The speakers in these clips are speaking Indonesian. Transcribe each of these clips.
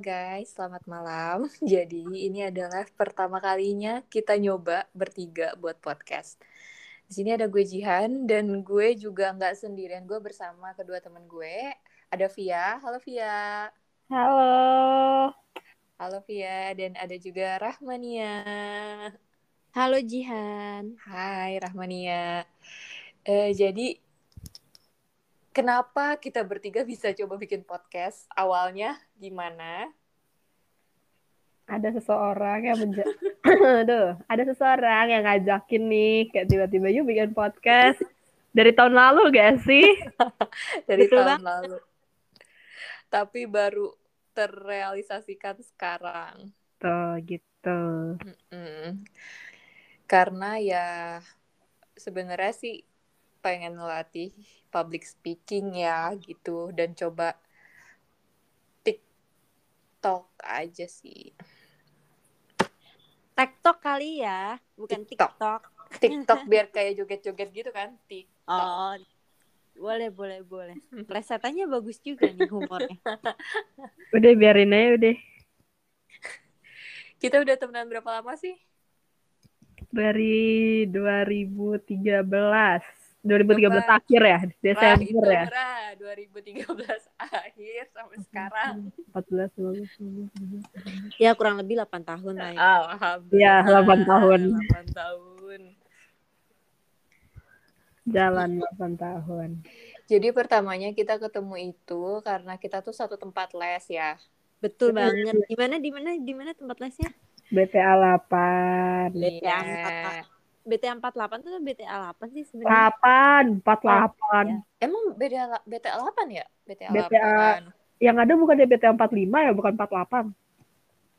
guys, selamat malam. Jadi ini adalah pertama kalinya kita nyoba bertiga buat podcast. Di sini ada gue Jihan dan gue juga nggak sendirian. Gue bersama kedua teman gue. Ada Via. Halo Via. Halo. Halo Via dan ada juga Rahmania. Halo Jihan. Hai Rahmania. Eh, jadi kenapa kita bertiga bisa coba bikin podcast? Awalnya gimana? Ada seseorang yang menja Aduh, ada seseorang yang ngajakin nih kayak tiba-tiba yuk bikin podcast. Dari tahun lalu gak sih? Dari Betul tahun lalu. Tapi baru terrealisasikan sekarang. Tuh, gitu. Mm-mm. Karena ya sebenarnya sih pengen ngelatih public speaking ya gitu dan coba TikTok aja sih. TikTok kali ya, bukan TikTok. TikTok. TikTok biar kayak joget-joget gitu kan. TikTok. Oh, boleh boleh boleh. Plesetannya bagus juga nih humornya. Udah biarin aja udah. Kita udah temenan berapa lama sih? Dari 2013. 2013 Coba. akhir ya, Wah, itu Desember ya. murah. 2013 akhir sampai sekarang. 14, 15, 16. Ya kurang lebih 8 tahun lah ya. Alhamdulillah. Iya, 8 tahun. 8 tahun. Jalan 8 tahun. Jadi pertamanya kita ketemu itu karena kita tuh satu tempat les ya. Betul banget. Di mana di mana di mana tempat lesnya? BTA 8. BTA Iya. BTA 48 tuh BTA 8 sih sebenarnya. 8, 48. Emang beda BTA 8 ya? BTA, BTA 8. Yang ada bukan BTA 45 ya, bukan 48.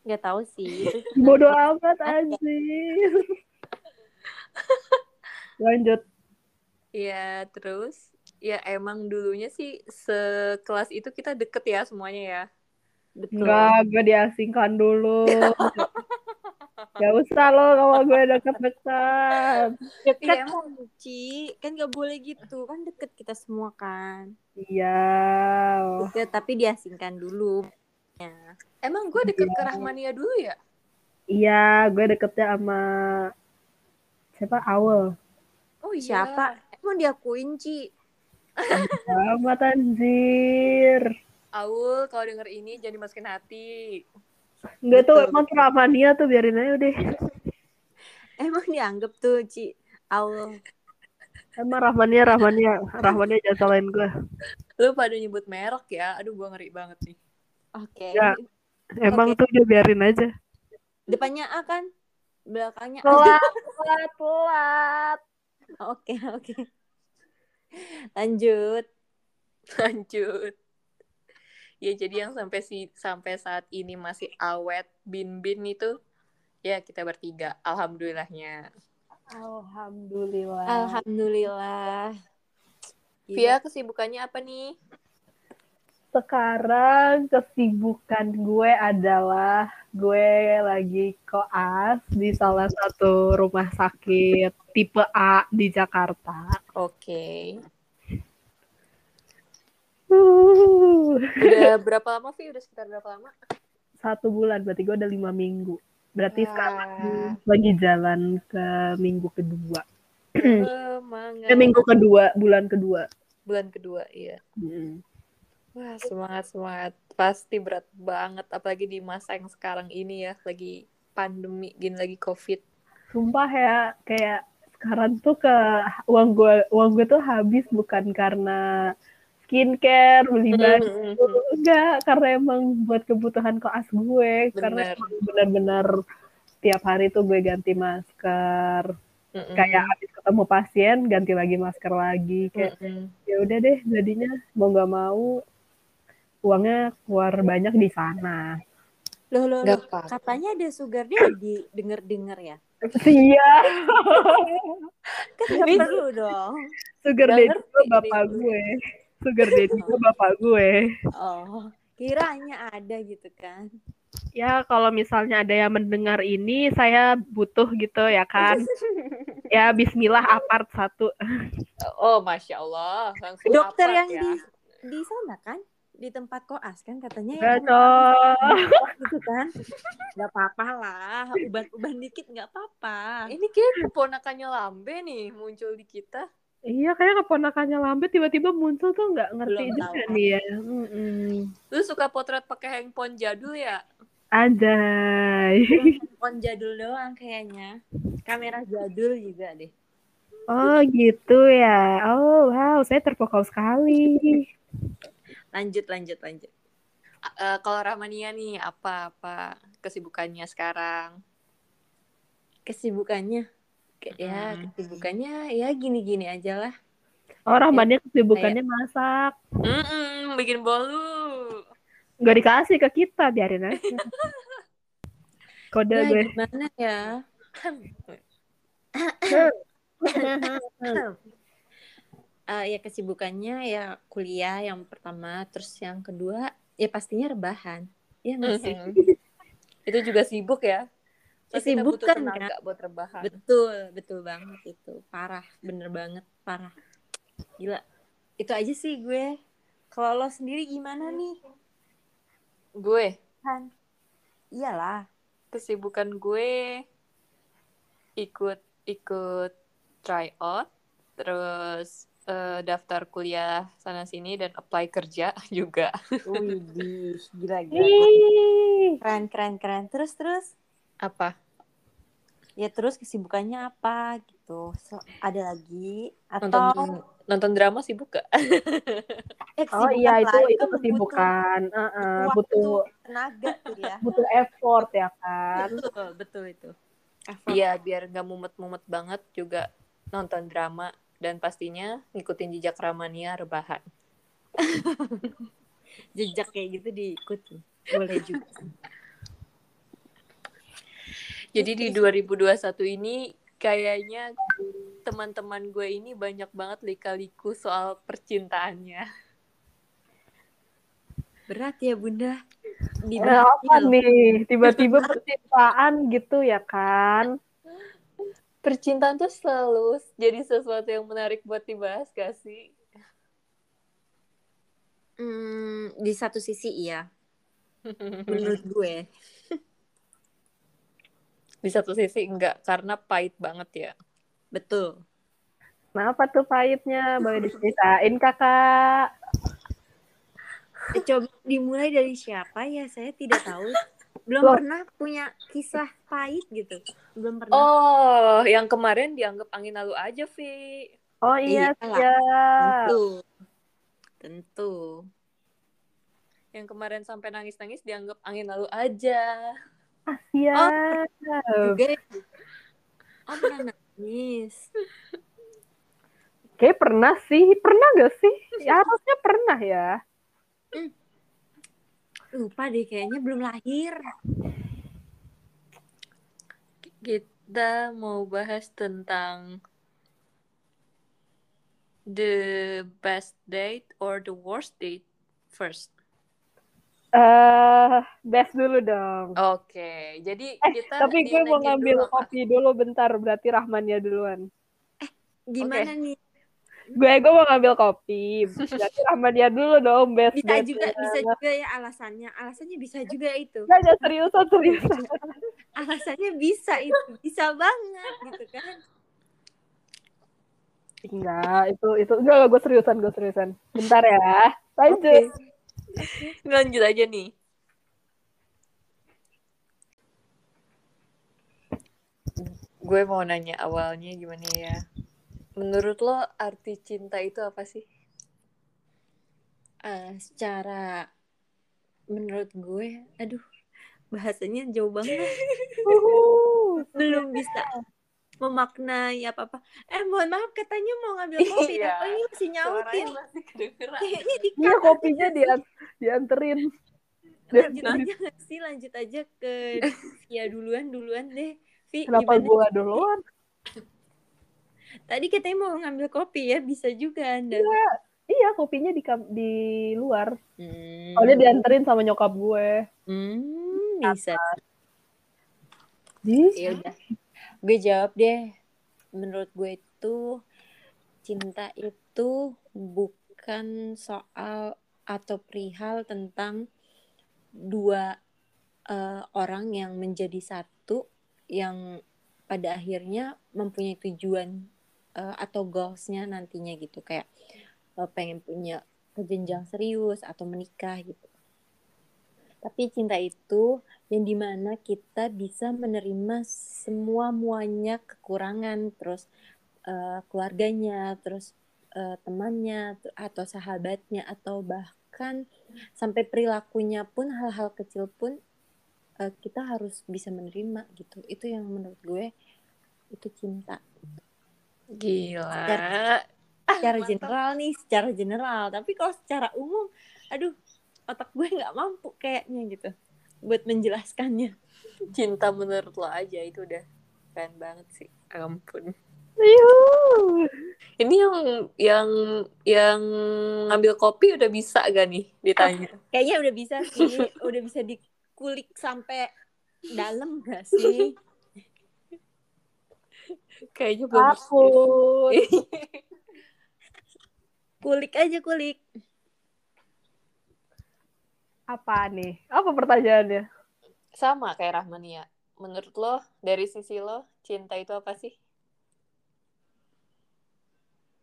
Nggak tahu sih. Bodoh amat anjir. Lanjut. Iya, terus ya emang dulunya sih sekelas itu kita deket ya semuanya ya. betul. Enggak, gue diasingkan dulu. Gak usah lo kalau gue deket-deket. Deket Iya, kan, Ci. Kan nggak boleh gitu. Kan deket kita semua kan. Iya. Deket, tapi diasingkan dulu. Ya. Emang gue deket ke Rahmania dulu ya? Iya, gue deketnya sama siapa? Awel. Oh iya. Siapa? Emang diakuin, Ci. Amat anjir. Aul kalau denger ini jangan dimasukin hati. Enggak tuh emang Ramania tuh biarin aja udah. Emang dianggap tuh, Ci. Allah. Emang Rahmania, Rahmania, Rahmania jangan salahin gue. Lu pada nyebut merek ya. Aduh gue ngeri banget nih. Oke. Ya. Emang Oke. tuh udah biarin aja. Depannya A kan? Belakangnya A. Telat, telat, telat. Oke, oke. Lanjut. Lanjut. Ya jadi yang sampai si sampai saat ini masih awet bin-bin itu ya kita bertiga. Alhamdulillahnya. Alhamdulillah. Alhamdulillah. Via kesibukannya apa nih? Sekarang kesibukan gue adalah gue lagi koas di salah satu rumah sakit tipe A di Jakarta. Oke. Uh, Udah berapa lama Vi? Udah sekitar berapa lama? satu bulan, berarti gue udah lima minggu. Berarti Wah. sekarang lagi jalan ke minggu kedua. Semangat. Eh, minggu kedua, bulan kedua. Bulan kedua, iya. Hmm. Wah, semangat semangat. Pasti berat banget apalagi di masa yang sekarang ini ya, lagi pandemi gini lagi Covid. Sumpah ya, kayak sekarang tuh ke uang gue uang gue tuh habis bukan karena skincare beli baju enggak karena emang buat kebutuhan koas gue karena Bener. emang benar-benar tiap hari tuh gue ganti masker Mm-mm. kayak habis ketemu pasien ganti lagi masker lagi kayak Mm-mm. ya udah deh jadinya mau nggak mau uangnya keluar banyak di sana Loh, loh, loh. Katanya ada sugar daddy. Denger-denger ya. iya Kan Ini- perlu dong. sugar daddy gue bapak gue sugar daddy gue bapak gue Oh, kiranya ada gitu kan. ya kalau misalnya ada yang mendengar ini saya butuh gitu ya kan ya Bismillah apart satu Oh, masya Allah, langsung Dokter apart yang ya. di di sana kan? di tempat koas kan katanya Cok. gitu kan nggak apa-apa lah uban-uban dikit nggak apa-apa Ini kayak keponakannya Lambe nih muncul di kita. Iya, kayak keponakannya lambe tiba-tiba muncul tuh nggak ngerti Belum juga tahu. nih ya. Mm-mm. Lu suka potret pakai handphone jadul ya? Anjay. on jadul doang kayaknya kamera jadul juga deh Oh gitu ya. Oh wow, saya terpukau sekali. lanjut lanjut lanjut Eh, kalau Ramania nih apa apa kesibukannya sekarang? kesibukannya ya Hmm. kesibukannya ya gini-gini aja lah Oh Rahmannya kesibukannya masak. Mm-mm, bikin bolu. Nggak dikasih ke kita, biarin aja. Kode ya gue. gimana ya Eh, ya kesibukannya ya kuliah yang pertama terus yang kedua ya pastinya rebahan ya nggak sih Mhm. Itu juga sibuk ya. Pasti kita butuh Kesibukan, tenaga buat rebahan. betul betul banget itu. Parah bener banget parah. Gila. Itu aja sih gue. Kalau lo sendiri gimana nih? Gue? Kan? Iyalah. Kesibukan gue ikut ikut try out terus eh, daftar kuliah sana sini dan apply kerja juga. Wih, gila gila. Keren keren keren. Terus terus apa ya terus kesibukannya apa gitu So, ada lagi atau nonton nonton drama sibuk gak? eh, Oh iya itu itu kan kesibukan. Butuh, butuh waktu, tenaga tuh ya butuh effort ya kan. betul betul itu Effort. Iya biar nggak mumet-mumet banget juga nonton drama dan pastinya ngikutin jejak Ramania rebahan. jejak kayak gitu diikuti boleh juga Jadi di 2021 ini kayaknya teman-teman gue ini banyak banget lika-liku soal percintaannya. berat ya bunda Eh, dibahas apa loh. nih? Tiba-tiba percintaan gitu ya kan? Percintaan tuh selalu jadi sesuatu yang menarik buat dibahas gak sih? Hmm, di satu sisi iya menurut gue Di satu sisi enggak karena pahit banget ya. betul Kenapa tuh pahitnya? Boleh diceritain kakak? Eh, coba dimulai dari siapa ya saya tidak tahu belum Loh. pernah punya kisah pahit gitu belum pernah Oh, yang kemarin dianggap angin lalu aja, Vi. Oh iya, siap. tentu tentu Yang kemarin sampai nangis-nangis dianggap angin lalu aja. Siap. juga itu. oh pernah nangis Kayak pernah sih. Pernah gak sih? Ya harusnya pernah ya. lupa deh kayaknya belum lahir Kita mau bahas tentang the best date or the worst date first. Eh, best dulu dong. Oke, jadi Eh, kita Tapi gue mau ngambil dulu, kopi dulu bentar. Berarti Rahmannya duluan. gimana nih Gue gue mau ngambil kopi. Berarti Rahmannya dulu dong. Best bisa date juga bisa juga ya alasannya alasannya bisa juga itu Nggak, nggak, seriusan, seriusan. alasannya bisa itu bisa banget gitu kan Enggak, itu itu enggak gue seriusan, gue seriusan. Bentar ya. Lanjut. Lanjut aja nih. Gue mau nanya awalnya gimana ya. Menurut lo arti cinta itu apa sih? Eh, secara menurut gue aduh bahasanya jauh banget Uhuh. belum bisa memaknai apa apa eh mohon maaf katanya mau ngambil kopi Iya. apa ini masih nyautin masih kayaknya di Iya kopinya dian dianterin. lanjut aja sih lanjut aja ke ya duluan duluan deh Vi Kenapa gua duluan? tadi katanya mau ngambil kopi ya bisa juga anda Iya kopinya di di luar. hmm. Soalnya dianterin sama nyokap gue. hmm, bisa Di ya udah gue jawab deh menurut gue itu cinta itu bukan soal atau perihal tentang dua uh, orang yang menjadi satu yang pada akhirnya mempunyai tujuan uh, atau goalsnya nantinya gitu kayak uh, pengen punya kejenjang serius atau menikah gitu. Tapi cinta itu yang di mana kita bisa menerima semua muanya kekurangan, terus uh, keluarganya, terus uh, temannya atau sahabatnya atau bahkan sampai perilakunya pun hal-hal kecil pun uh, kita harus bisa menerima gitu. Itu yang menurut gue itu cinta. Gila. Secara, secara general nih, secara general. Tapi kalau secara umum, aduh otak gue nggak mampu kayaknya gitu buat menjelaskannya. Cinta menurut lo aja itu udah keren banget sih. Ampun. Yuh. ini yang yang yang ngambil kopi udah bisa gak nih ditanya? Oh, kayaknya udah bisa sih. Udah bisa dikulik sampai dalam gak sih? Kayaknya belum kulik aja kulik apa nih? Apa pertanyaannya? Sama kayak Rahmania. Menurut lo, dari sisi lo, cinta itu apa sih?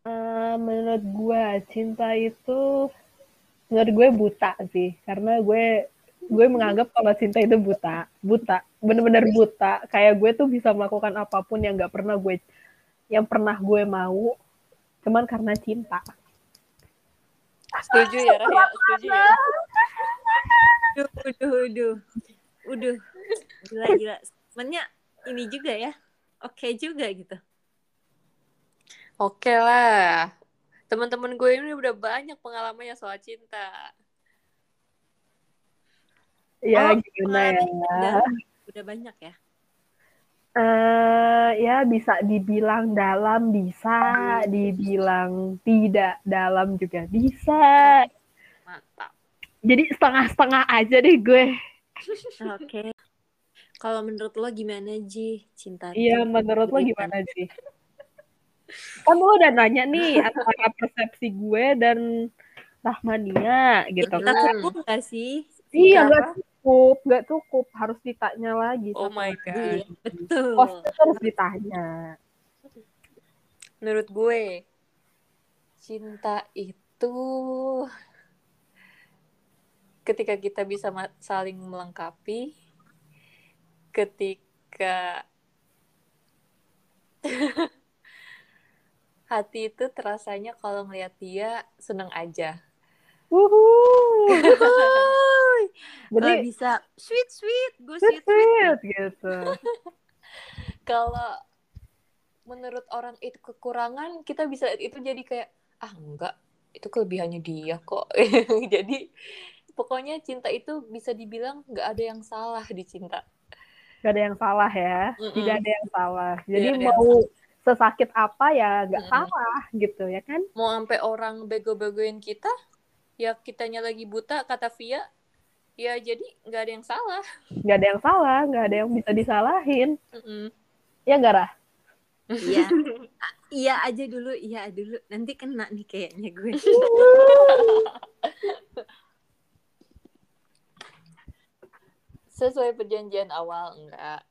Uh, menurut gue, cinta itu menurut gue buta sih. Karena gue gue menganggap kalau cinta itu buta, buta, bener-bener buta. Kayak gue tuh bisa melakukan apa pun yang nggak pernah gue, yang pernah gue mau, cuman karena cinta. Setuju ya, Rah, ya? Setuju ya? Udah, udah, udah. Udah. Gila, gila. Sebenarnya ini juga ya. Oke okay juga gitu. Oke okay lah. Teman-teman gue ini udah banyak pengalamannya soal cinta. Ya, oh, gimana ya? Udah, udah banyak ya? Uh, ya bisa dibilang dalam bisa, dibilang tidak dalam juga bisa. Mantap. Jadi setengah-setengah aja deh gue. Oke. Okay. Kalau menurut lo gimana Ji cinta? Iya, menurut lo gimana Ji? Kan lo udah nanya nih antara persepsi gue dan Rahmania gitu. Kita cukup gak sih? Iya, gak cukup, nggak cukup, harus ditanya lagi. Oh my god, betul. Pasti harus ditanya. Menurut gue, cinta itu ketika kita bisa saling melengkapi, ketika hati itu terasanya kalau ngeliat dia seneng aja. Jadi uh, bisa sweet sweet, gue sweet sweet, gitu. Kalau menurut orang itu kekurangan, kita bisa itu jadi kayak ah enggak, itu kelebihannya dia kok. jadi pokoknya cinta itu bisa dibilang nggak ada yang salah di cinta. Gak ada yang salah ya, mm -mm. tidak ada yang salah. Jadi mau sesakit apa ya nggak mm salah gitu ya kan? Mau sampai orang bego-begoin kita, ya kitanya lagi buta kata Via ya jadi nggak ada yang salah nggak ada yang salah nggak ada yang bisa disalahin mm -mm. ya nggak Rah? iya iya aja dulu iya dulu nanti kena nih kayaknya gue sesuai perjanjian awal enggak.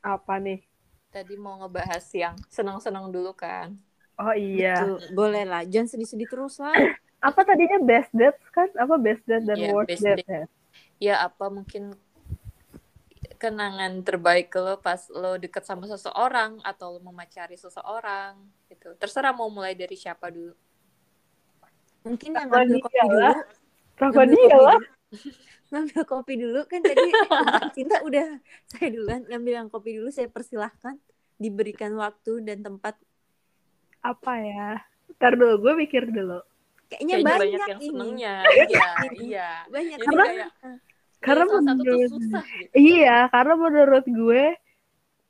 Apa nih? Tadi mau ngebahas yang senang-senang dulu kan. Oh iya. Betul. boleh lah. Jangan sedih-sedih terus lah. Apa tadinya best dates kan? Apa best date dan yeah, worst date ya ya apa mungkin kenangan terbaik lo pas lo deket sama seseorang atau lo memacari seseorang gitu. Terserah mau mulai dari siapa dulu. Mungkin yang ngambil kopi dulu. Kenapa dia lah ngambil kopi dulu. Kan tadi cinta udah saya duluan ngambil yang kopi dulu saya persilahkan diberikan waktu dan tempat. Apa ya? Ntar dulu gue mikir dulu. Kayaknya, kayaknya banyak, banyak yang ini. senengnya. Iya iya. Banyak Jadi karena kayak, karena menurut susah, gitu. iya karena menurut gue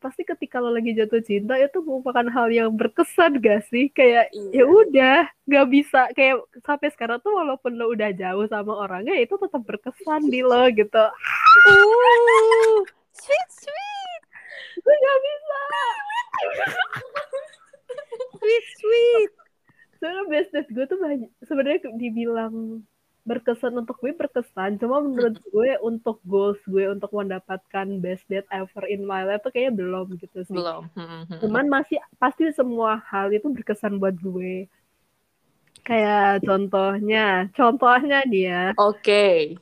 pasti ketika lo lagi jatuh cinta itu merupakan hal yang berkesan gak sih? Kayak iya. ya udah nggak bisa. Kayak sampai sekarang tuh walaupun lo udah jauh sama orangnya itu tetap berkesan di lo gitu. Uh, sweet sweet. Gue nggak bisa. Sweet sweet. Soalnya best date gue tuh banyak. Sebenarnya dibilang berkesan untuk gue berkesan. Cuma menurut gue untuk goals gue untuk mendapatkan best date ever in my life tuh kayaknya belum gitu sih. Belum. Hmm, hmm, cuman masih pasti semua hal itu berkesan buat gue. Kayak contohnya contohnya dia oke.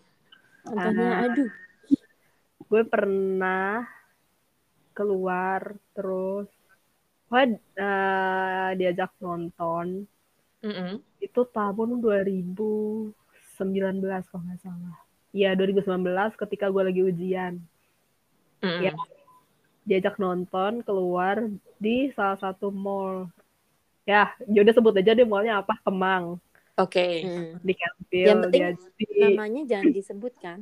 Contohnya, Ah. aduh. gue pernah keluar terus gue eh, diajak nonton. Mm-mm. itu tahun 2019 kalau nggak salah. Iya 2019 ketika gue lagi ujian. Mm-mm. Ya. Diajak nonton keluar di salah satu mall. Ya, ya udah sebut aja deh mallnya apa Kemang oke Hmm. di Campbell. Yang penting di... Namanya jangan disebutkan.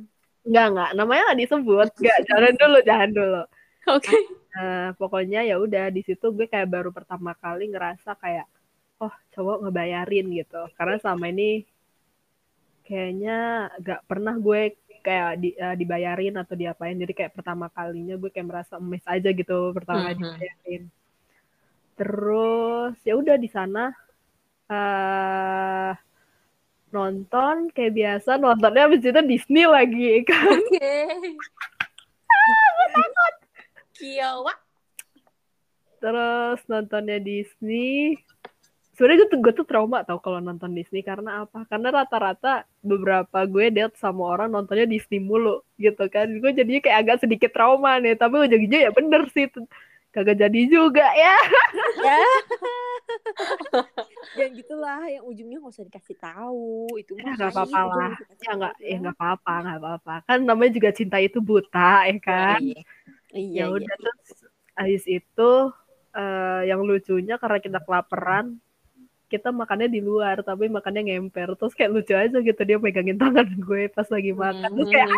Enggak enggak, namanya nggak disebut. Enggak, jangan dulu, jangan dulu. oke Nah, pokoknya ya udah di situ gue kayak baru pertama kali ngerasa kayak oh cowok ngebayarin gitu karena selama ini kayaknya gak pernah gue kayak di, eh, dibayarin atau diapain. Jadi kayak pertama kalinya gue kayak merasa emes aja gitu pertama Mhm. dibayarin. Terus ya udah di sana eh nonton kayak biasa. Nontonnya abis itu Disney lagi kan? Oke. Kiowa. Terus nontonnya Disney sebenarnya gue tuh gue tuh trauma tau kalau nonton Disney. Karena apa? Karena rata-rata beberapa gue date sama orang nontonnya Disney mulu gitu kan. Gue jadinya kayak agak sedikit trauma nih. Tapi ujung-ujungnya ya bener sih kagak jadi juga ya. Ya. Jangan gitulah, yang ujungnya nggak usah dikasih tahu. Itu ya mah nggak apa-apa lah. ya nggak ya nggak apa-apa nggak apa-apa. Kan namanya juga cinta itu buta ya kan? Iya. Iya, ya iya. udah terus habis itu eh, yang lucunya karena kita kelaparan kita makannya di luar tapi makannya ngemper terus kayak lucu aja gitu dia megangin tangan gue pas lagi makan terus kayak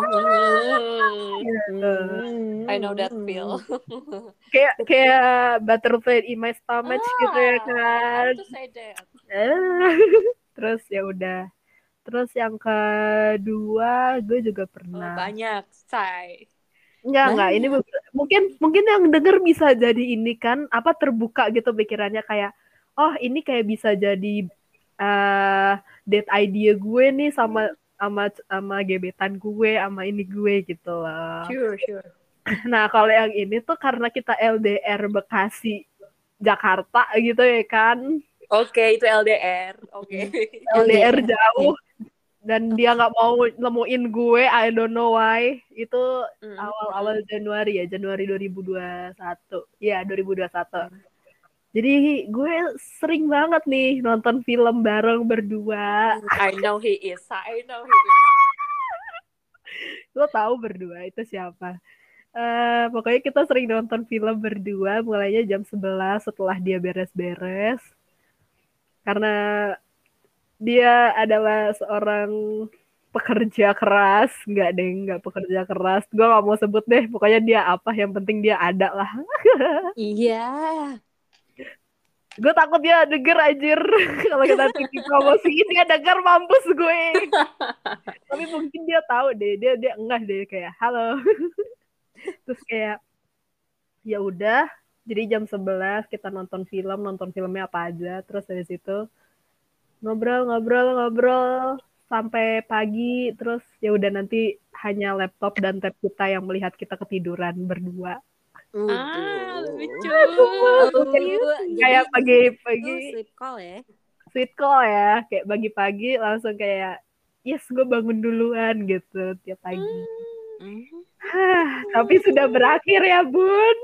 Hmm. I know that feel. kayak kayak butterfly in my stomach gitu ya kan? Eh, terus ya udah terus yang kedua gue juga Oh, pernah banyak, say. Enggak, enggak. Ini mungkin mungkin yang denger bisa jadi ini kan apa terbuka gitu pikirannya kayak oh ini kayak bisa jadi eh date idea gue nih sama sama sama gebetan gue sama ini gue gitu loh. Sure, sure. Nah, kalau yang ini tuh karena kita LDR Bekasi Jakarta gitu ya kan. Oke, itu LDR. Oke. LDR jauh dan dia nggak mau nemuin gue, I don't know why. Itu Mm. awal-awal Januari ya, Januari 2021. Iya, 2021. Jadi gue sering banget nih nonton film bareng berdua. I know he is. I know he is. Lo tahu berdua itu siapa? Eh, pokoknya kita sering nonton film berdua mulainya jam 11 setelah dia beres-beres. Karena dia adalah seorang pekerja keras, nggak deh, nggak pekerja keras. Gue nggak mau sebut deh, pokoknya dia apa, yang penting dia ada lah. Iya. Gue takut dia denger anjir. Kalau kita tinggi promosiin dia denger mampus gue. Tapi mungkin dia tahu deh dia dia enggak deh kayak halo. Terus kayak ya udah jadi jam 11 kita nonton film nonton filmnya apa aja. Terus dari situ ngobrol ngobrol ngobrol sampai pagi. Terus ya udah nanti hanya laptop dan tab kita yang melihat kita ketiduran berdua Ah, lucu. Aduh, kayak jadi pagi-pagi sleep call ya. sweet call ya kayak pagi-pagi langsung kayak yes gue bangun duluan gitu tiap pagi Hmm. Hah, tapi sudah berakhir ya bun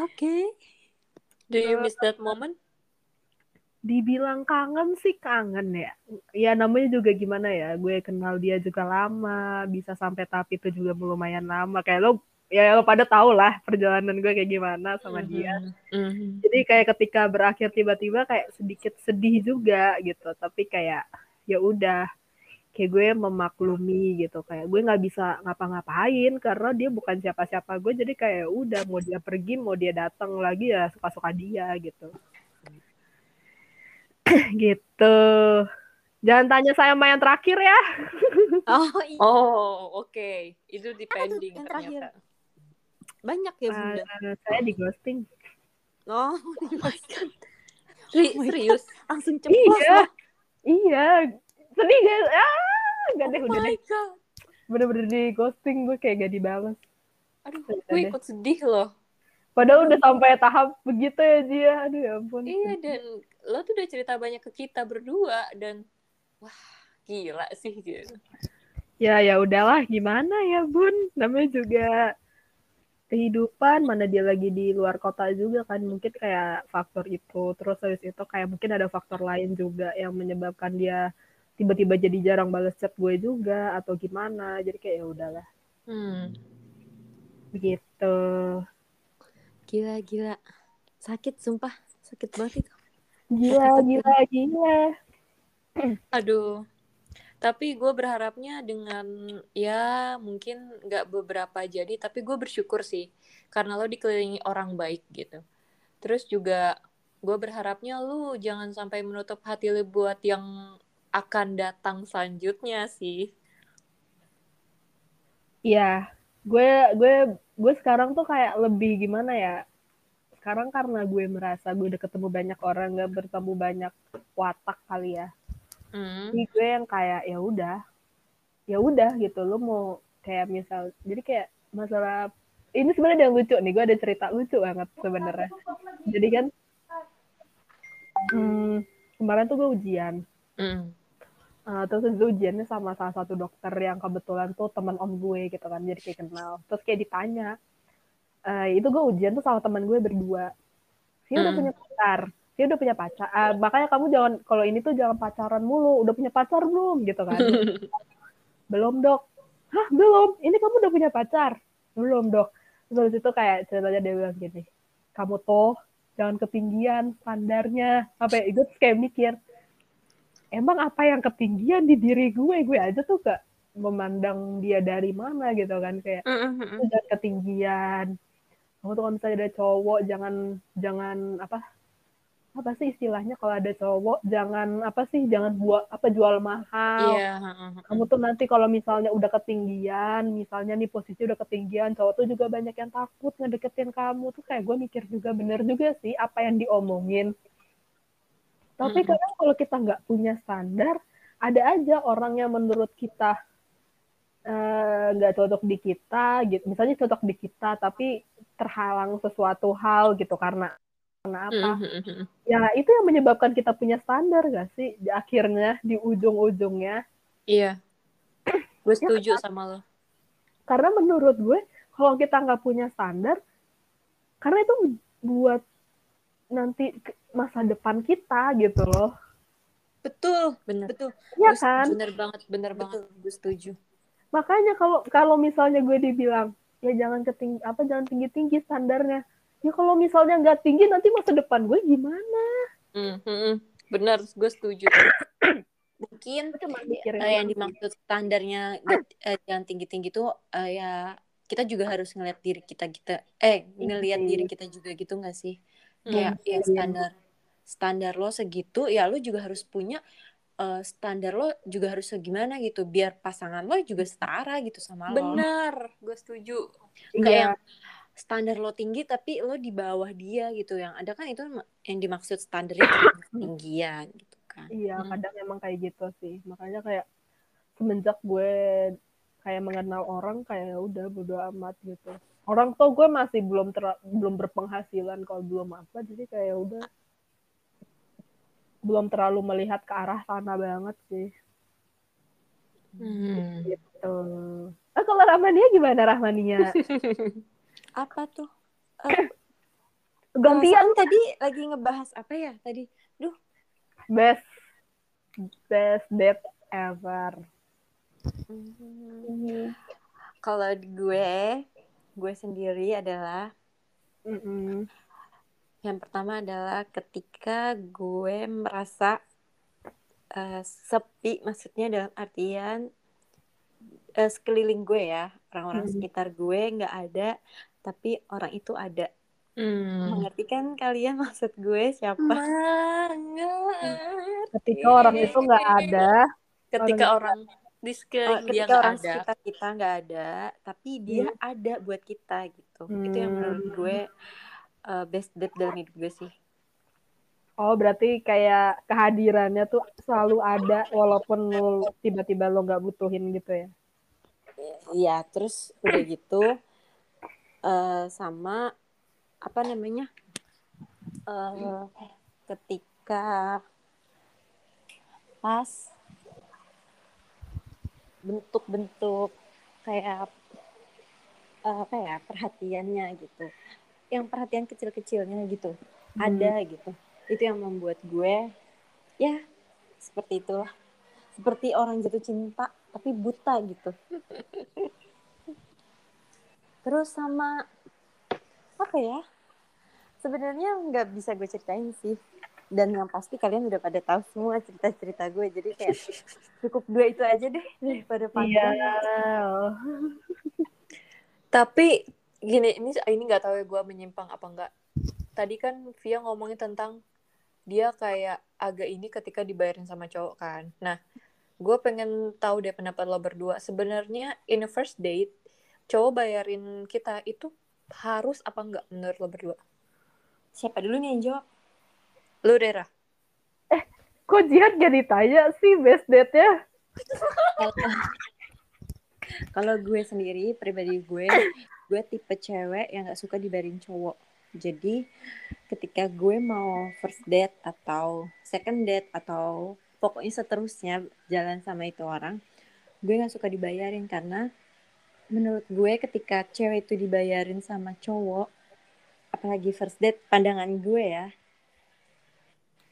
Oke. Do you miss that moment? dibilang kangen sih kangen ya ya namanya juga gimana ya gue kenal dia juga lama bisa sampai tahap itu juga lumayan lama kayak lo ya lo pada tau lah perjalanan gue kayak gimana sama dia Mhm. jadi kayak ketika berakhir tiba-tiba kayak sedikit sedih juga gitu tapi kayak ya udah kayak gue memaklumi gitu kayak gue nggak bisa ngapa-ngapain karena dia bukan siapa-siapa gue jadi kayak ya udah mau dia pergi mau dia datang lagi ya suka-suka dia gitu gitu jangan tanya saya sama yang terakhir ya Oh, iya. Oh, oke. Itu depending yang terakhir? ternyata. Banyak ya bunda. Eh, saya di ghosting Oh, Ri- Oh my serius? langsung ceplos iya lah. iya sedih gak ah Gak deh, oh udah deh. Bener-bener di ghosting gue kayak gak dibalas. aduh gue deh. ikut sedih loh Padahal udah sampai tahap begitu ya dia. Aduh ya ampun. iya dan lo tuh udah cerita banyak ke kita berdua dan wah gila sih gitu Ya ya udahlah gimana ya bun. Namanya juga kehidupan mana dia lagi di luar kota juga kan mungkin kayak faktor itu terus habis itu kayak mungkin ada faktor lain juga yang menyebabkan dia tiba-tiba jadi jarang balas chat gue juga atau gimana jadi kayak ya udahlah hmm. begitu Gila, gila. Sakit, sumpah. Sakit banget itu. gila gila gila Aduh. Tapi gue berharapnya dengan ya mungkin nggak beberapa jadi, tapi gue bersyukur sih karena lo dikelilingi orang baik gitu. Terus juga gue berharapnya lu jangan sampai menutup hati lu buat yang akan datang selanjutnya sih. Iya, gue gue gue sekarang tuh kayak lebih gimana ya? Sekarang karena gue merasa gue udah ketemu banyak orang, gak bertemu banyak watak kali ya. Jadi gue yang kayak ya udah, ya udah gitu. Lo mau kayak misal, jadi kayak masalah ini sebenarnya yang lucu nih. Gue ada cerita lucu banget sebenarnya. Jadi kan hmm, kemarin tuh gue ujian. Hmm. Uh, terus itu ujiannya sama salah satu dokter yang kebetulan tuh teman om gue gitu kan jadi kayak kenal terus kayak ditanya uh, itu gue ujian tuh sama teman gue berdua dia udah Hmm. punya pacar dia udah punya pacar Ah, makanya kamu jangan kalau ini tuh jangan pacaran mulu udah punya pacar belum? Gitu kan. Belum dok. Hah belum? Ini kamu udah punya pacar? Belum dok. Terus itu kayak ceritanya dia bilang gini kamu tuh jangan ketinggian standarnya. Apa terus kayak mikir emang apa yang ketinggian di diri gue? Gue aja tuh gak memandang dia dari mana gitu kan kayak hmm, hmm. "Lu jangan ketinggian. Kamu tuh kalau misalnya ada cowok jangan jangan apa apa sih istilahnya kalau ada cowok jangan apa sih jangan buat apa jual mahal hmm, hmm, hmm. kamu tuh nanti kalau misalnya udah ketinggian, misalnya nih posisi udah ketinggian, cowok tuh juga banyak yang takut ngedeketin kamu tuh kayak gue mikir juga bener juga sih apa yang diomongin. Tapi Mm-mm. kadang kalau kita nggak punya standar, ada aja orang yang menurut kita eh, nggak cocok di kita, gitu. Misalnya cocok di kita, tapi terhalang sesuatu hal gitu karena karena apa? Hmm, hmm, hmm. Ya itu yang menyebabkan kita punya standar gak sih? Di akhirnya di ujung-ujungnya. Iya. Gue setuju sama lo. karena menurut gue kalau kita nggak punya standar karena itu buat nanti masa depan kita gitu loh Betul. Bener. Betul. ya Gue kan Bener banget, bener banget. Gue setuju. makanya kalau kalau misalnya gue dibilang ya jangan keting apa jangan tinggi tinggi standarnya ya kalau misalnya nggak tinggi nanti masa depan gue gimana Hmm, hmm, hmm. Bener, gue setuju. Mungkin cuma eh, yang dimaksud standarnya nggak- eh, yang tinggi-tinggi tuh eh, ya kita juga harus ngeliat diri kita kita eh ngeliat Iya. diri kita juga gitu nggak sih Hmm, kayak ya iya. standar standar lo segitu ya lo juga harus punya eh, standar lo juga harus segimana gitu biar pasangan lo juga setara gitu sama lo bener gue setuju Iya. yang standar lo tinggi tapi lo di bawah dia gitu yang ada kan itu yang dimaksud standarnya ketinggian gitu kan Iya, Hmm. kadang emang kayak gitu sih. Makanya kayak semenjak gue kayak mengenal orang kayak ya udah bodo amat gitu. Orang tuh gue masih belum ter- belum berpenghasilan kalau belum apa, jadi kayak ya udah belum terlalu melihat ke arah sana banget sih. Hmm. Gitu. Eh kalau Rahmania gimana Rahmania? Apa tuh? Eh, Gantian tadi lagi ngebahas apa ya tadi? best best date ever. Hmm. Kalau gue, gue sendiri adalah Mm-mm. yang pertama adalah ketika gue merasa eh, sepi, maksudnya dalam artian eh, sekeliling gue ya, orang-orang Hmm. sekitar gue nggak ada, tapi orang itu ada. Hmm. Mengerti kan kalian maksud gue siapa? Banget. Ketika orang itu nggak ada, Ketika orang di Eh, sekeliling dia ketika orang ada. sekitar kita nggak ada, tapi dia ada buat kita gitu. Itu yang menurut Hmm. gue eh, best date dalam hidup gue sih. Oh, berarti kayak kehadirannya tuh selalu ada walaupun tiba-tiba lo nggak butuhin gitu ya? Iya, terus udah gitu uh, sama apa namanya? Uh, ketika pas bentuk-bentuk kayak uh, apa ya perhatiannya gitu yang perhatian kecil-kecilnya gitu hmm. ada gitu itu yang membuat gue ya seperti itulah seperti orang jatuh cinta tapi buta gitu terus sama apa ya sebenarnya nggak bisa gue ceritain sih dan yang pasti kalian udah pada tahu semua cerita-cerita gue jadi kayak cukup dua itu aja deh daripada panjang yeah. tapi gini ini ini nggak tahu ya gue menyimpang apa enggak tadi kan Via ngomongin tentang dia kayak agak ini ketika dibayarin sama cowok kan. Nah, gue pengen tahu deh pendapat lo berdua. Sebenarnya in a first date, cowok bayarin kita itu harus apa enggak menurut lo berdua? Siapa dulu nih yang jawab? Lo, Dera. Eh, kok Jihad jadi tanya sih best date-nya? Kalau gue sendiri, pribadi gue, gue tipe cewek yang gak suka dibayarin cowok. Jadi ketika gue mau first date atau second date atau pokoknya seterusnya jalan sama itu orang, gue nggak suka dibayarin karena menurut gue ketika cewek itu dibayarin sama cowok, apalagi first date, pandangan gue ya,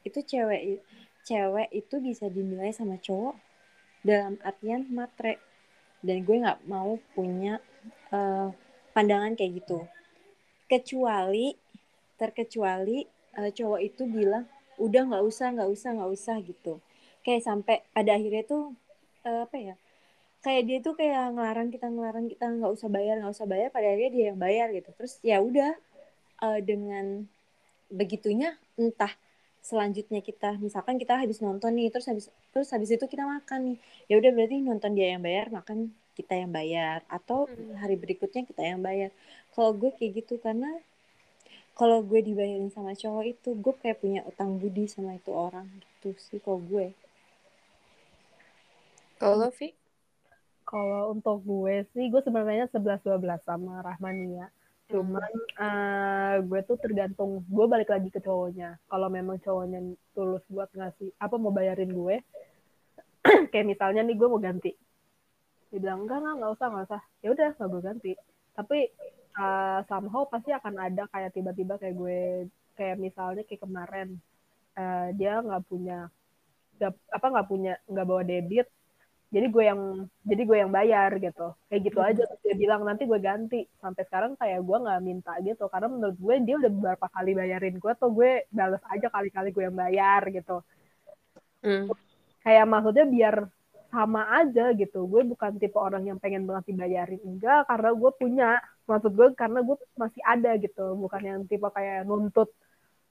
itu cewek cewek itu bisa dinilai sama cowok dalam artian matre. Dan gue nggak mau punya uh, pandangan kayak gitu. Kecuali terkecuali uh, cowok itu bilang udah nggak usah nggak usah nggak usah gitu. Kayak sampai pada akhirnya tuh uh, apa ya kayak dia tuh kayak ngelarang kita ngelarang kita nggak usah bayar nggak usah bayar pada akhirnya dia yang bayar gitu. Terus ya udah uh, dengan begitunya entah selanjutnya kita misalkan kita habis nonton nih terus habis terus habis itu kita makan nih. Ya udah berarti nonton dia yang bayar makan kita yang bayar. Atau hmm. hari berikutnya kita yang bayar. Kalau gue kayak gitu karena kalau gue dibayarin sama cowok itu gue kayak punya utang budi sama itu orang gitu sih kalau gue. Kalau Vi kalau untuk gue sih gue sebenarnya sebelas dua belas sama Rahmania cuman hmm. uh, gue tuh tergantung gue balik lagi ke cowoknya. Kalau memang cowoknya tulus buat ngasih apa mau bayarin gue kayak misalnya nih gue mau ganti. Dia bilang enggak enggak nggak usah nggak usah. Ya udah nggak gue ganti. Tapi uh, somehow pasti akan ada kayak tiba-tiba kayak gue kayak misalnya kayak kemarin uh, dia nggak punya gak, apa nggak punya nggak bawa debit jadi gue yang jadi gue yang bayar gitu. Kayak gitu aja terus dia bilang nanti gue ganti. Sampai sekarang kayak gue nggak minta gitu. Karena menurut gue dia udah beberapa kali bayarin gue tuh gue balas aja kali-kali gue yang bayar gitu. Mm. kayak maksudnya biar sama aja gitu. Gue bukan tipe orang yang pengen banget dibayarin. Enggak karena gue punya. Maksud gue karena gue masih ada gitu. Bukan yang tipe kayak nuntut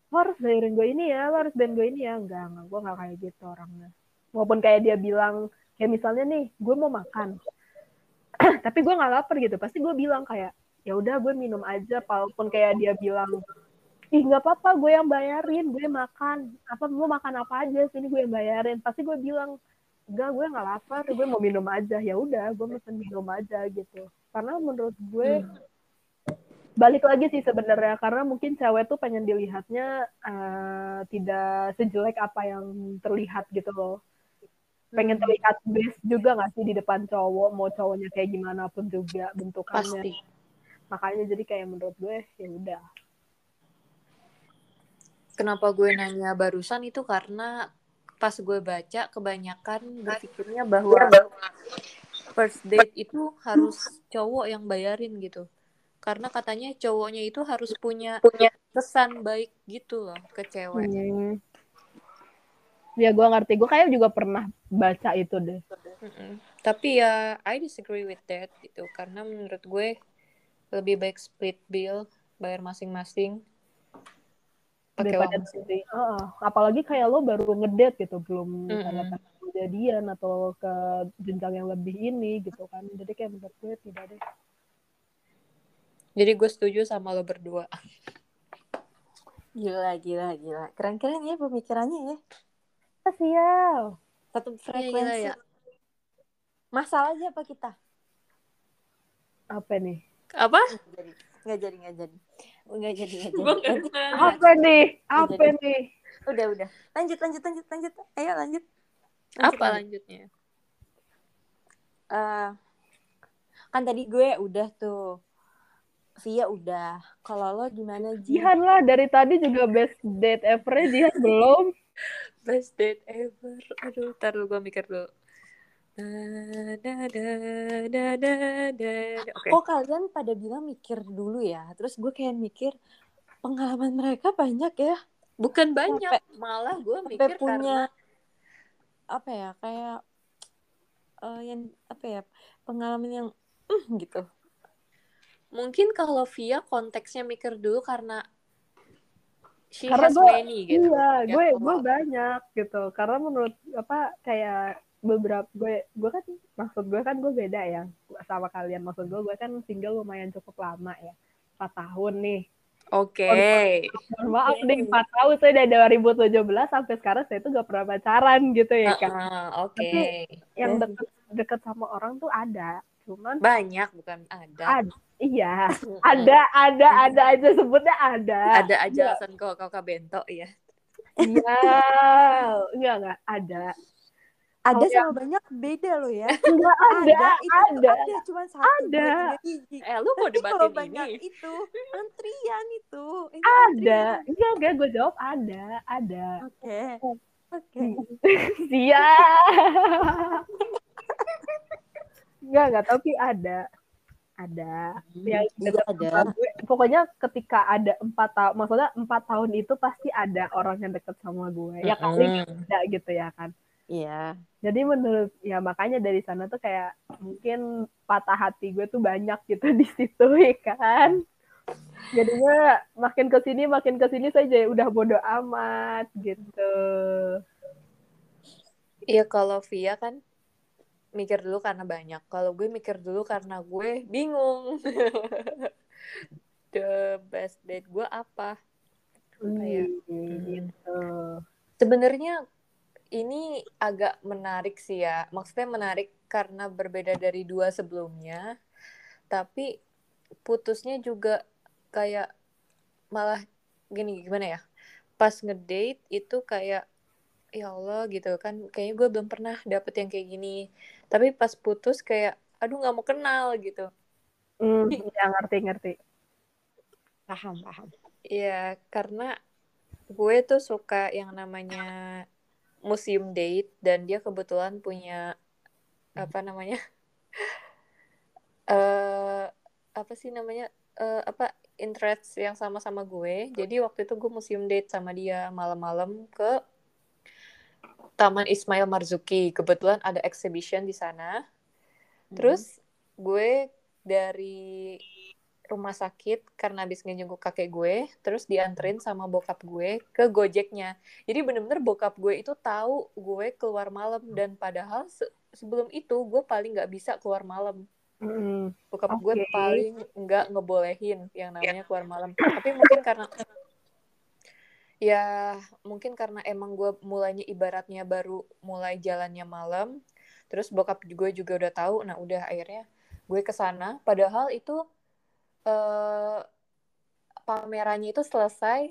lo harus bayarin gue ini ya lo harus bayarin gue ini ya. Enggak enggak. Gue nggak kayak gitu orangnya. Walaupun kayak dia bilang kayak misalnya nih gue mau makan. Tapi gue nggak lapar gitu. Pasti gue bilang kayak ya udah gue minum aja. Walaupun kayak dia bilang ih nggak apa-apa gue yang bayarin gue makan. Apa mau makan apa aja sini gue yang bayarin. Pasti gue bilang enggak gue nggak lapar gue mau minum aja. Ya udah gue pesen minum aja gitu. Karena menurut gue hmm. balik lagi sih sebenarnya. Karena mungkin cewek tuh pengen dilihatnya uh, tidak sejelek apa yang terlihat gitu loh pengen hmm. terlihat best juga nggak sih di depan cowok mau cowoknya kayak gimana pun juga bentukannya Pasti. makanya jadi kayak menurut gue ya udah kenapa gue nanya barusan itu karena pas gue baca kebanyakan berpikirnya bahwa first date itu harus cowok yang bayarin gitu karena katanya cowoknya itu harus punya punya pesan baik gitu loh ke cewek hmm. Ya gue ngerti gue kayak juga pernah baca itu deh mm-hmm. tapi ya I disagree with that gitu karena menurut gue lebih baik split bill bayar masing-masing daripada sendiri. Uh, apalagi kayak lo baru ngedate gitu, belum mm -hmm. kejadian atau ke jenjang yang lebih ini gitu kan. Jadi kayak menurut gue tidak deh. Jadi gue setuju sama lo berdua. Gila, gila, gila. Keren-keren ya pemikirannya ya. Sial. Satu Iya, frekuensi. gila ya. Masalah aja apa kita? Apa nih? Apa? Nggak jadi, nggak jadi. Nggak jadi, nggak jadi. Nggak. Apa nih? Apa nih? Udah, udah. Lanjut, lanjut, lanjut, lanjut. Ayo lanjut. Lanjut, Apa lanjut. lanjutnya? Eh, kan tadi gue udah tuh. Via udah. Kalau lo gimana, Ji? Jihan lah dari tadi juga best date ever Jihan belum. Best date ever. Aduh, ntar dulu gue mikir dulu. Da, da, da, da, da, da. Oke. Kok kalian pada bilang mikir dulu ya? Terus gue kayak mikir pengalaman mereka banyak ya. Bukan banyak, malah gue Sampai mikir punya karena apa ya kayak eh, yang apa ya pengalaman yang "Hmm," gitu. mungkin kalau Via konteksnya mikir dulu karena she Karena has gue- many gitu. Iya, Ya, gue gue banyak gitu. Karena menurut apa kayak beberapa gue gue kan maksud gue kan gue beda ya sama kalian. Maksud gue gue kan single lumayan cukup lama ya. 4 tahun nih. Oke. Mohon maaf nih 4 tahun saya dari 2017 sampai sekarang saya tuh gak pernah pacaran gitu ya kan. Heeh, Oke. Tapi- Yang deket deket sama orang tuh ada. Cuman Banyak bukan ada. ada iya, ada ada ada aja sebutnya ada. Ada aja alasan kau kakak bento ya. Iya, enggak enggak ada. Ada Oh, sama banyak beda loh ya. Enggak ada, itu ada. ada cuma satu Ada. Eh lu mau kalau debatin banyak ini? itu antrian itu. Ada. Enggak, enggak gue jawab ada, ada. Oke. Oke. Siap. Enggak, enggak, tapi ada. Ada. Yang Iya, ada. sama gue. Pokoknya ketika ada empat tahun, maksudnya empat tahun itu pasti ada orang yang deket sama gue. Ya kali ada gitu ya kan. Iya. Jadi menurut ya makanya dari sana tuh kayak mungkin patah hati gue tuh banyak gitu di situ ya kan. Jadinya makin ke sini makin ke sini saya jadi udah bodo amat gitu. Iya kalau Via kan mikir dulu karena banyak. Kalau gue mikir dulu karena gue bingung. The best date gue apa? Kayak, Wih, gitu. Sebenarnya ini agak menarik sih ya. Maksudnya menarik karena berbeda dari dua sebelumnya. Tapi putusnya juga kayak malah gini gimana ya? Pas ngedate itu kayak ya Allah gitu kan kayaknya gue belum pernah dapet yang kayak gini. Tapi pas putus kayak aduh nggak mau kenal gitu. Hmm, ya ngerti ngerti. Paham, paham. Iya, karena gue tuh suka yang namanya museum date dan dia kebetulan punya apa namanya? eh apa sih namanya? eh apa interest yang sama-sama gue. Jadi waktu itu gue museum date sama dia malam-malam ke Taman Ismail Marzuki. Kebetulan ada exhibition di sana. Terus gue dari rumah sakit karena habis ngejenguk kakek gue, terus dianterin sama bokap gue ke Gojeknya. Jadi bener-bener bokap gue itu tahu gue keluar malam dan padahal se- sebelum itu gue paling nggak bisa keluar malam. Hmm, Bokap gue Oke. paling nggak ngebolehin yang namanya keluar malam. Tapi mungkin karena ya mungkin karena emang gue mulainya ibaratnya baru mulai jalannya malam, terus bokap gue juga udah tahu. Nah udah akhirnya gue ke sana. Padahal itu eh pamerannya itu selesai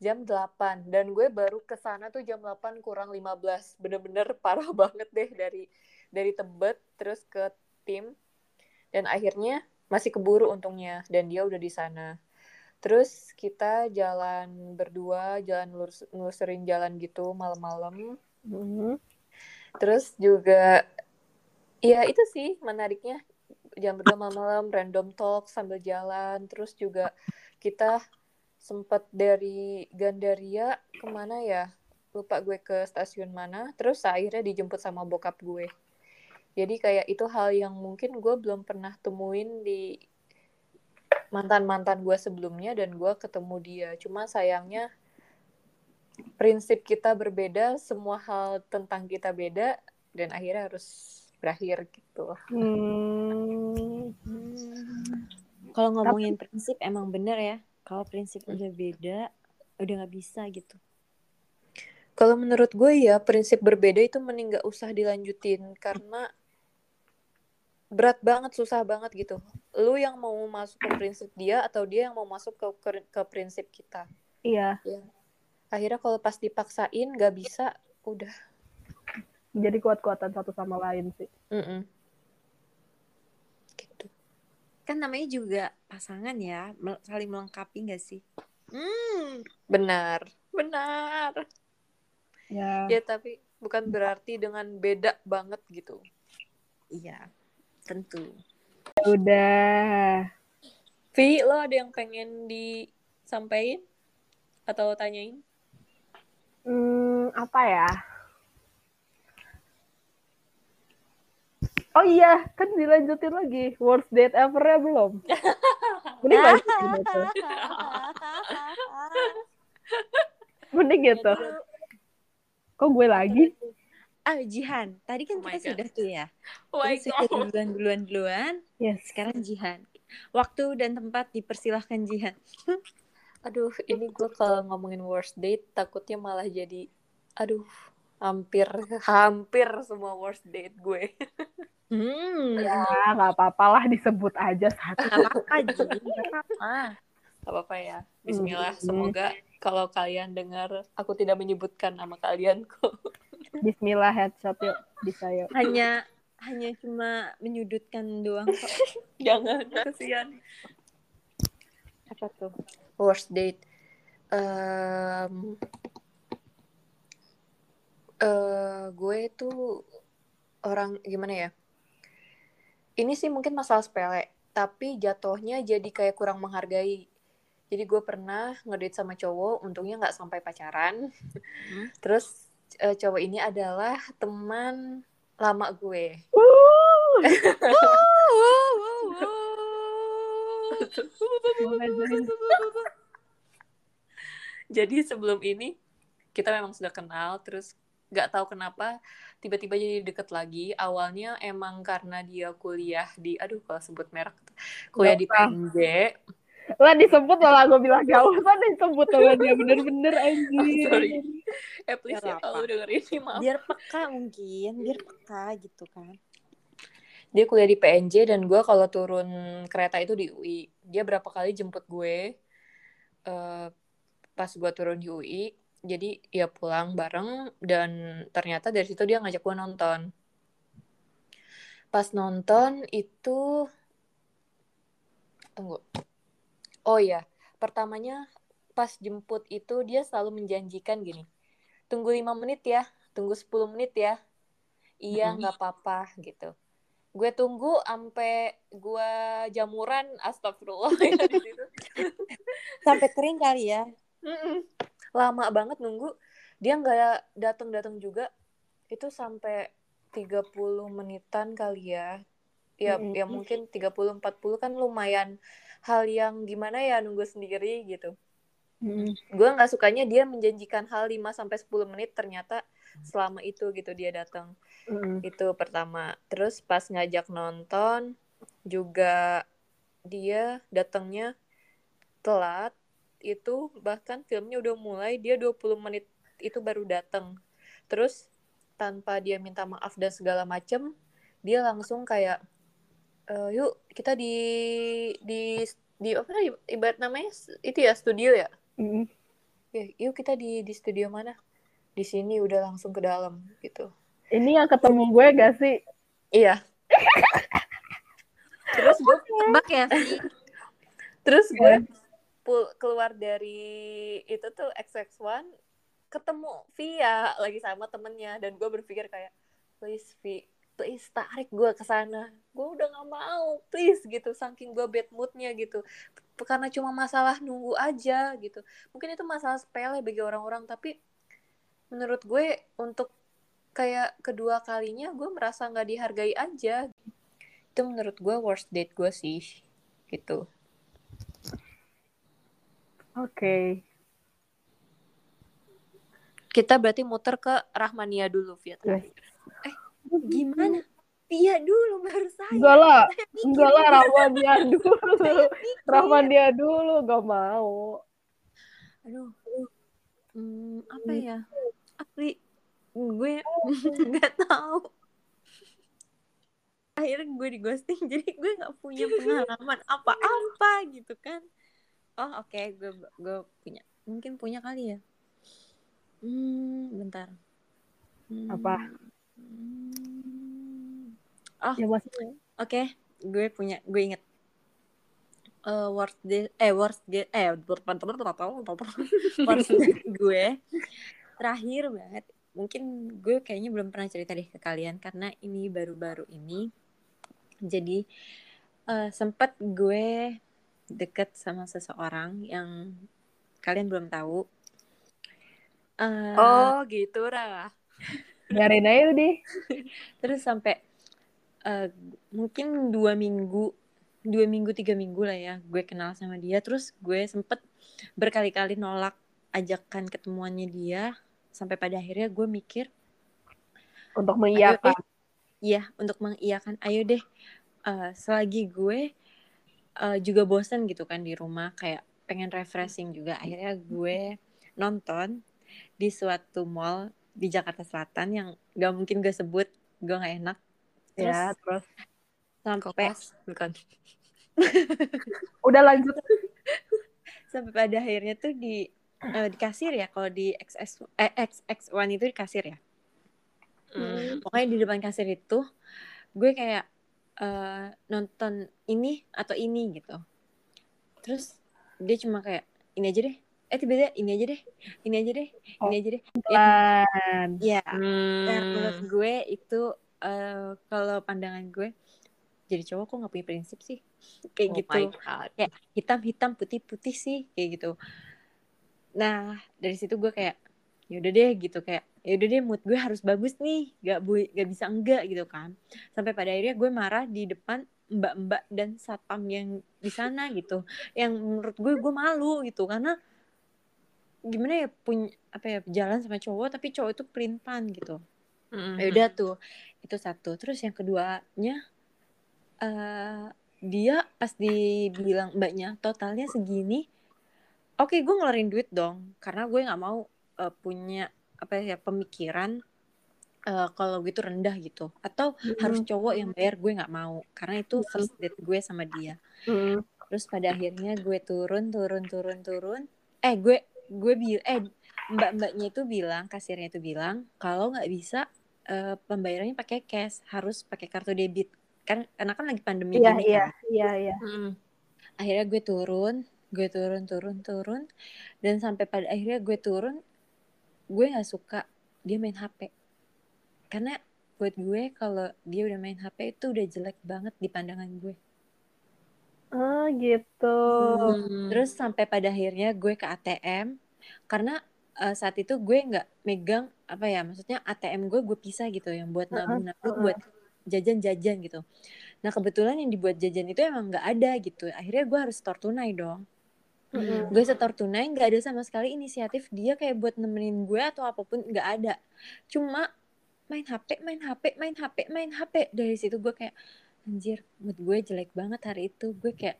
jam 8 dan gue baru ke sana tuh jam 8 kurang 15. Bener-bener parah banget deh dari dari Tebet terus ke tim dan akhirnya masih keburu untungnya dan dia udah di sana. Terus kita jalan berdua, jalan nelus- nelusurin jalan gitu malam-malam. hmm. Terus juga ya itu sih menariknya jam berdua malam-malam random talk sambil jalan. Terus juga kita sempat dari Gandaria ke mana ya? Lupa gue ke stasiun mana. Terus akhirnya dijemput sama bokap gue. Jadi kayak itu hal yang mungkin gue belum pernah temuin di mantan-mantan gue sebelumnya dan gue ketemu dia. Cuma sayangnya prinsip kita berbeda, semua hal tentang kita beda dan akhirnya harus berakhir gitu. Hmm. Kalau ngomongin prinsip emang bener ya. Kalau prinsip udah beda, udah nggak bisa gitu Kalau menurut gue ya prinsip berbeda itu mending gak usah dilanjutin karena berat banget, susah banget gitu. Lu yang mau masuk ke prinsip dia atau dia yang mau masuk ke ke, ke prinsip kita. Iya, Akhirnya kalau pas dipaksain gak bisa, udah. jadi kuat-kuatan satu sama lain sih. Mm-mm. Gitu. kan namanya juga pasangan ya saling melengkapi nggak sih hmm Benar, benar. Ya, Ya tapi bukan berarti dengan beda banget gitu. iya tentu udah. Vi, lo ada yang pengen disampaikan atau tanyain? Hmm, apa ya? Oh iya, kan dilanjutin lagi. Worst date ever-nya belum? Mending lanjutin itu. Mending gitu. Kok gue lagi? Ah Jihan tadi kan Oh kita God. sudah tuh ya Oh my sudah God. duluan duluan duluan Yes. sekarang Jihan waktu dan tempat dipersilahkan Jihan Aduh, ini gue kalau ngomongin worst date takutnya malah jadi, aduh, hampir hampir semua worst date gue. hmm Ya, nggak apa-apa lah disebut aja satu. apa-apa Ji nggak apa-apa Gak apa-apa ya. Bismillah. Hmm. Semoga kalau kalian dengar, aku tidak menyebutkan nama kalian kok. Bismillah headshot yuk. Bisa yuk. hanya hanya cuma menyudutkan doang kok Jangan, kasihan. apa tuh Worst date. Em, eh, gue tuh orang gimana ya? Ini sih mungkin masalah sepele, tapi jatuhnya jadi kayak kurang menghargai. Jadi gue pernah ngedate sama cowok, untungnya nggak sampai pacaran. Hmm. Terus eh, cowok ini adalah teman lama gue. Jadi sebelum ini kita memang sudah kenal, terus nggak tahu kenapa tiba-tiba jadi deket lagi. Awalnya emang karena dia kuliah di, aduh kalau sebut merek, kuliah di PNJ. Lah disebut malah gue bilang gak usah disebut sama dia bener-bener anjir. Sorry. Eh please ya kalau denger ini maaf. biar peka mungkin biar peka gitu kan Dia kuliah di PNJ dan gue kalau turun kereta itu di UI. Dia berapa kali jemput gue eh, pas gue turun di UI. Jadi ya pulang bareng dan ternyata dari situ dia ngajak gue nonton. Pas nonton itu tunggu. Oh iya, pertamanya pas jemput itu dia selalu menjanjikan gini. Tunggu 5 menit ya, tunggu 10 menit ya. Iya, nggak apa-apa gitu. Gue tunggu sampai gue jamuran, astagfirullah ya di situ. sampai kering kali ya Mm-mm. Lama banget nunggu. Dia nggak datang-datang juga. Itu sampai 30 menitan kali ya. Ya, Mm-mm. ya mungkin 30 40 kan lumayan hal yang gimana ya nunggu sendiri gitu. Mm. Gue nggak sukanya dia menjanjikan hal 5 sampai 10 menit ternyata selama itu gitu dia datang. Mm. Itu pertama. Terus pas ngajak nonton juga dia datangnya telat. Itu bahkan filmnya udah mulai dia 20 menit itu baru datang. Terus tanpa dia minta maaf dan segala macem dia langsung kayak "Eh, yuk kita di di di apa ibarat namanya itu ya studio ya? Mm. ya yuk kita di di studio mana? Di sini udah langsung ke dalam gitu. Ini yang ketemu gue gak sih? iya. Terus gue tebak ya? Terus gue Iya. pul- keluar dari itu tuh XX1 ketemu Via lagi sama temennya. Dan gue berpikir kayak please Vi please tarik gue ke sana. Gue udah nggak mau please gitu saking gue bad moodnya gitu. Karena cuma masalah nunggu aja gitu. Mungkin itu masalah sepele bagi orang-orang tapi menurut gue untuk kayak kedua kalinya gue merasa nggak dihargai aja. Itu menurut gue worst date gue sih gitu. Oke. kita berarti muter ke Rahmania dulu Via Yes. Gimana? Iya dulu baru saya. Enggak lah, enggak lah ini. Rahman dia dulu. Rahman dia dulu, gak mau. aduh hmm, apa ya? Apri gue nggak tahu. Akhirnya gue di ghosting jadi gue nggak punya pengalaman apa-apa gitu kan. Oh oke okay, gue gue punya. Mungkin punya kali ya. Hmm bentar. Hmm. apa oh. Ya, oke okay. gue punya gue inget. Uh, worst day eh worst day eh worst day gue. Terakhir banget mungkin gue kayaknya belum pernah cerita deh ke kalian karena ini baru-baru ini. Jadi uh, sempet gue deket sama seseorang yang kalian belum tahu. Uh, oh gitu lah biarin aja deh. Terus sampai uh, mungkin dua minggu dua minggu tiga minggu lah ya gue kenal sama dia. Terus gue sempet berkali-kali nolak ajakan ketemuannya dia. Sampai pada akhirnya gue mikir untuk mengiyakan. iya untuk mengiyakan. Ayo deh uh, selagi gue uh, juga bosan gitu kan di rumah kayak pengen refreshing juga. Akhirnya gue nonton di suatu mall di Jakarta Selatan yang gak mungkin gue sebut gue gak enak. Terus, ya terus sampai bukan. Udah lanjut. Sampai pada akhirnya tuh di uh, di kasir ya kalau di XX eh, XX1 itu di kasir ya? Hmm. pokoknya di depan kasir itu gue kayak uh, nonton ini atau ini gitu. Terus dia cuma kayak ini aja deh eh tiba-tiba ini aja deh. Ini aja deh. Oh, ini aja deh. ya, ya hmm. menurut gue itu uh, kalau pandangan gue jadi cowok kok nggak punya prinsip sih? Kayak oh gitu. kayak hitam hitam putih putih sih kayak gitu. Nah dari situ gue kayak ya udah deh gitu. Kayak ya udah deh mood gue harus bagus nih. Gak bu gak bisa enggak gitu kan. Sampai pada akhirnya gue marah di depan mbak-mbak dan satpam yang di sana gitu. Yang menurut gue gue malu gitu. Karena gimana ya punya apa ya jalan sama cowok tapi cowok itu pelintan gitu mm-hmm. ya udah tuh itu satu terus yang keduanya uh, dia pas dibilang mbaknya totalnya segini oke okay, gue ngeluarin duit dong karena gue nggak mau uh, punya apa ya pemikiran uh, kalau gue itu rendah gitu atau mm -hmm. harus cowok yang bayar gue nggak mau karena itu first date gue sama dia mm -hmm. terus pada akhirnya gue turun turun turun turun eh gue gue bil eh mbak mbaknya itu bilang kasirnya itu bilang kalau nggak bisa uh, pembayarannya pakai cash harus pakai kartu debit. Kan karena kan lagi pandemi iya, gini iya, kan. iya iya. Mm. akhirnya gue turun gue turun turun turun dan sampai pada akhirnya gue turun gue nggak suka dia main HP karena buat gue kalau dia udah main HP itu udah jelek banget di pandangan gue oh gitu hmm. terus sampai pada akhirnya gue ke ATM karena uh, saat itu gue nggak megang apa ya maksudnya ATM gue gue pisah gitu yang buat nabung nabung buat jajan-jajan gitu nah kebetulan yang dibuat jajan itu emang nggak ada gitu akhirnya gue harus store tunai dong Mm-hmm. Gue setor tunai nggak ada sama sekali inisiatif dia kayak buat nemenin gue atau apa pun nggak ada. Cuma main HP, main HP, main HP, main HP. Dari situ gue kayak anjir, mood gue jelek banget hari itu. Gue kayak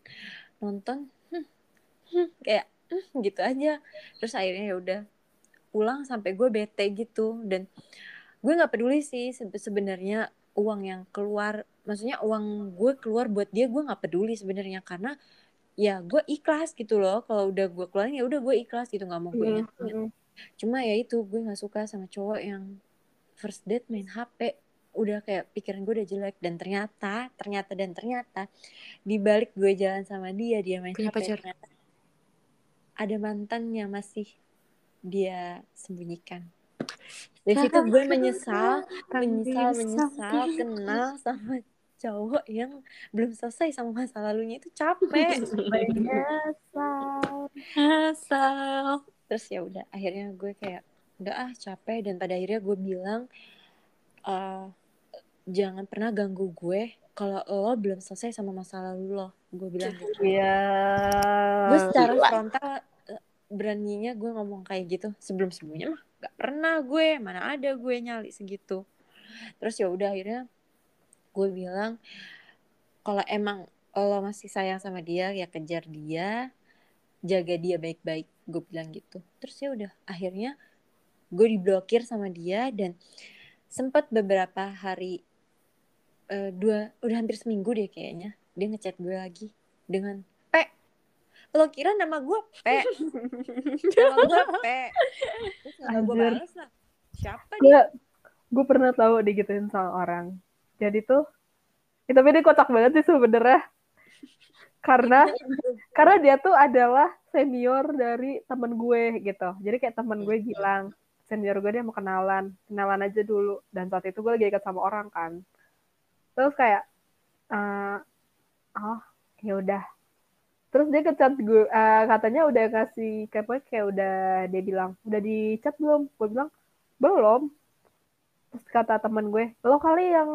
nonton hmm, hmm, kayak hmm, gitu aja. Terus akhirnya ya udah pulang sampai gue bete gitu dan gue nggak peduli sih sebenarnya uang yang keluar maksudnya uang gue keluar buat dia gue nggak peduli sebenarnya karena ya gue ikhlas gitu loh kalau udah gue keluarin ya udah gue ikhlas gitu nggak mau gue ingat -hmm. cuma ya itu gue nggak suka sama cowok yang first date main HP udah kayak pikiran gue udah jelek dan ternyata ternyata dan ternyata di balik gue jalan sama dia dia main Punya HP pacar. ternyata ada mantannya masih dia sembunyikan. Dari situ gue menyesal menyesal menyesal kenal sama cowok yang belum selesai sama masa lalunya itu capek. Asal asal terus ya udah akhirnya gue kayak udah ah capek. Dan pada akhirnya gue bilang uh, jangan pernah ganggu gue kalau lo belum selesai sama masa lalu lo gue bilang gitu. Iya. Gue secara frontal eh, beraninya gue ngomong kayak gitu. Sebelum sebelumnya mah gak pernah gue mana ada gue nyali segitu. Terus ya udah akhirnya gue bilang kalau emang lo masih sayang sama dia ya kejar dia jaga dia baik-baik gue bilang gitu. Terus ya udah akhirnya gue diblokir sama dia dan sempat beberapa hari uh, dua udah hampir seminggu deh kayaknya. Dia ngechat gue lagi dengan P. Lo kira nama gue P? Nama gue P. Terus nama gue balas lah. Siapa dia? gue pernah tahu digituin sama orang. Jadi tuh ya, tapi dia kocak banget sih sebenernya karena karena dia tuh adalah senior dari temen gue gitu. Jadi kayak temen gue bilang senior gue dia mau kenalan. Kenalan aja dulu. Dan saat itu gue lagi dekat sama orang kan terus kayak uh, oh ya udah. Terus dia kecat gue uh, katanya udah kasih kayak kayak udah dia bilang udah dicat belum? Gue bilang belum. Terus kata temen gue lo kali yang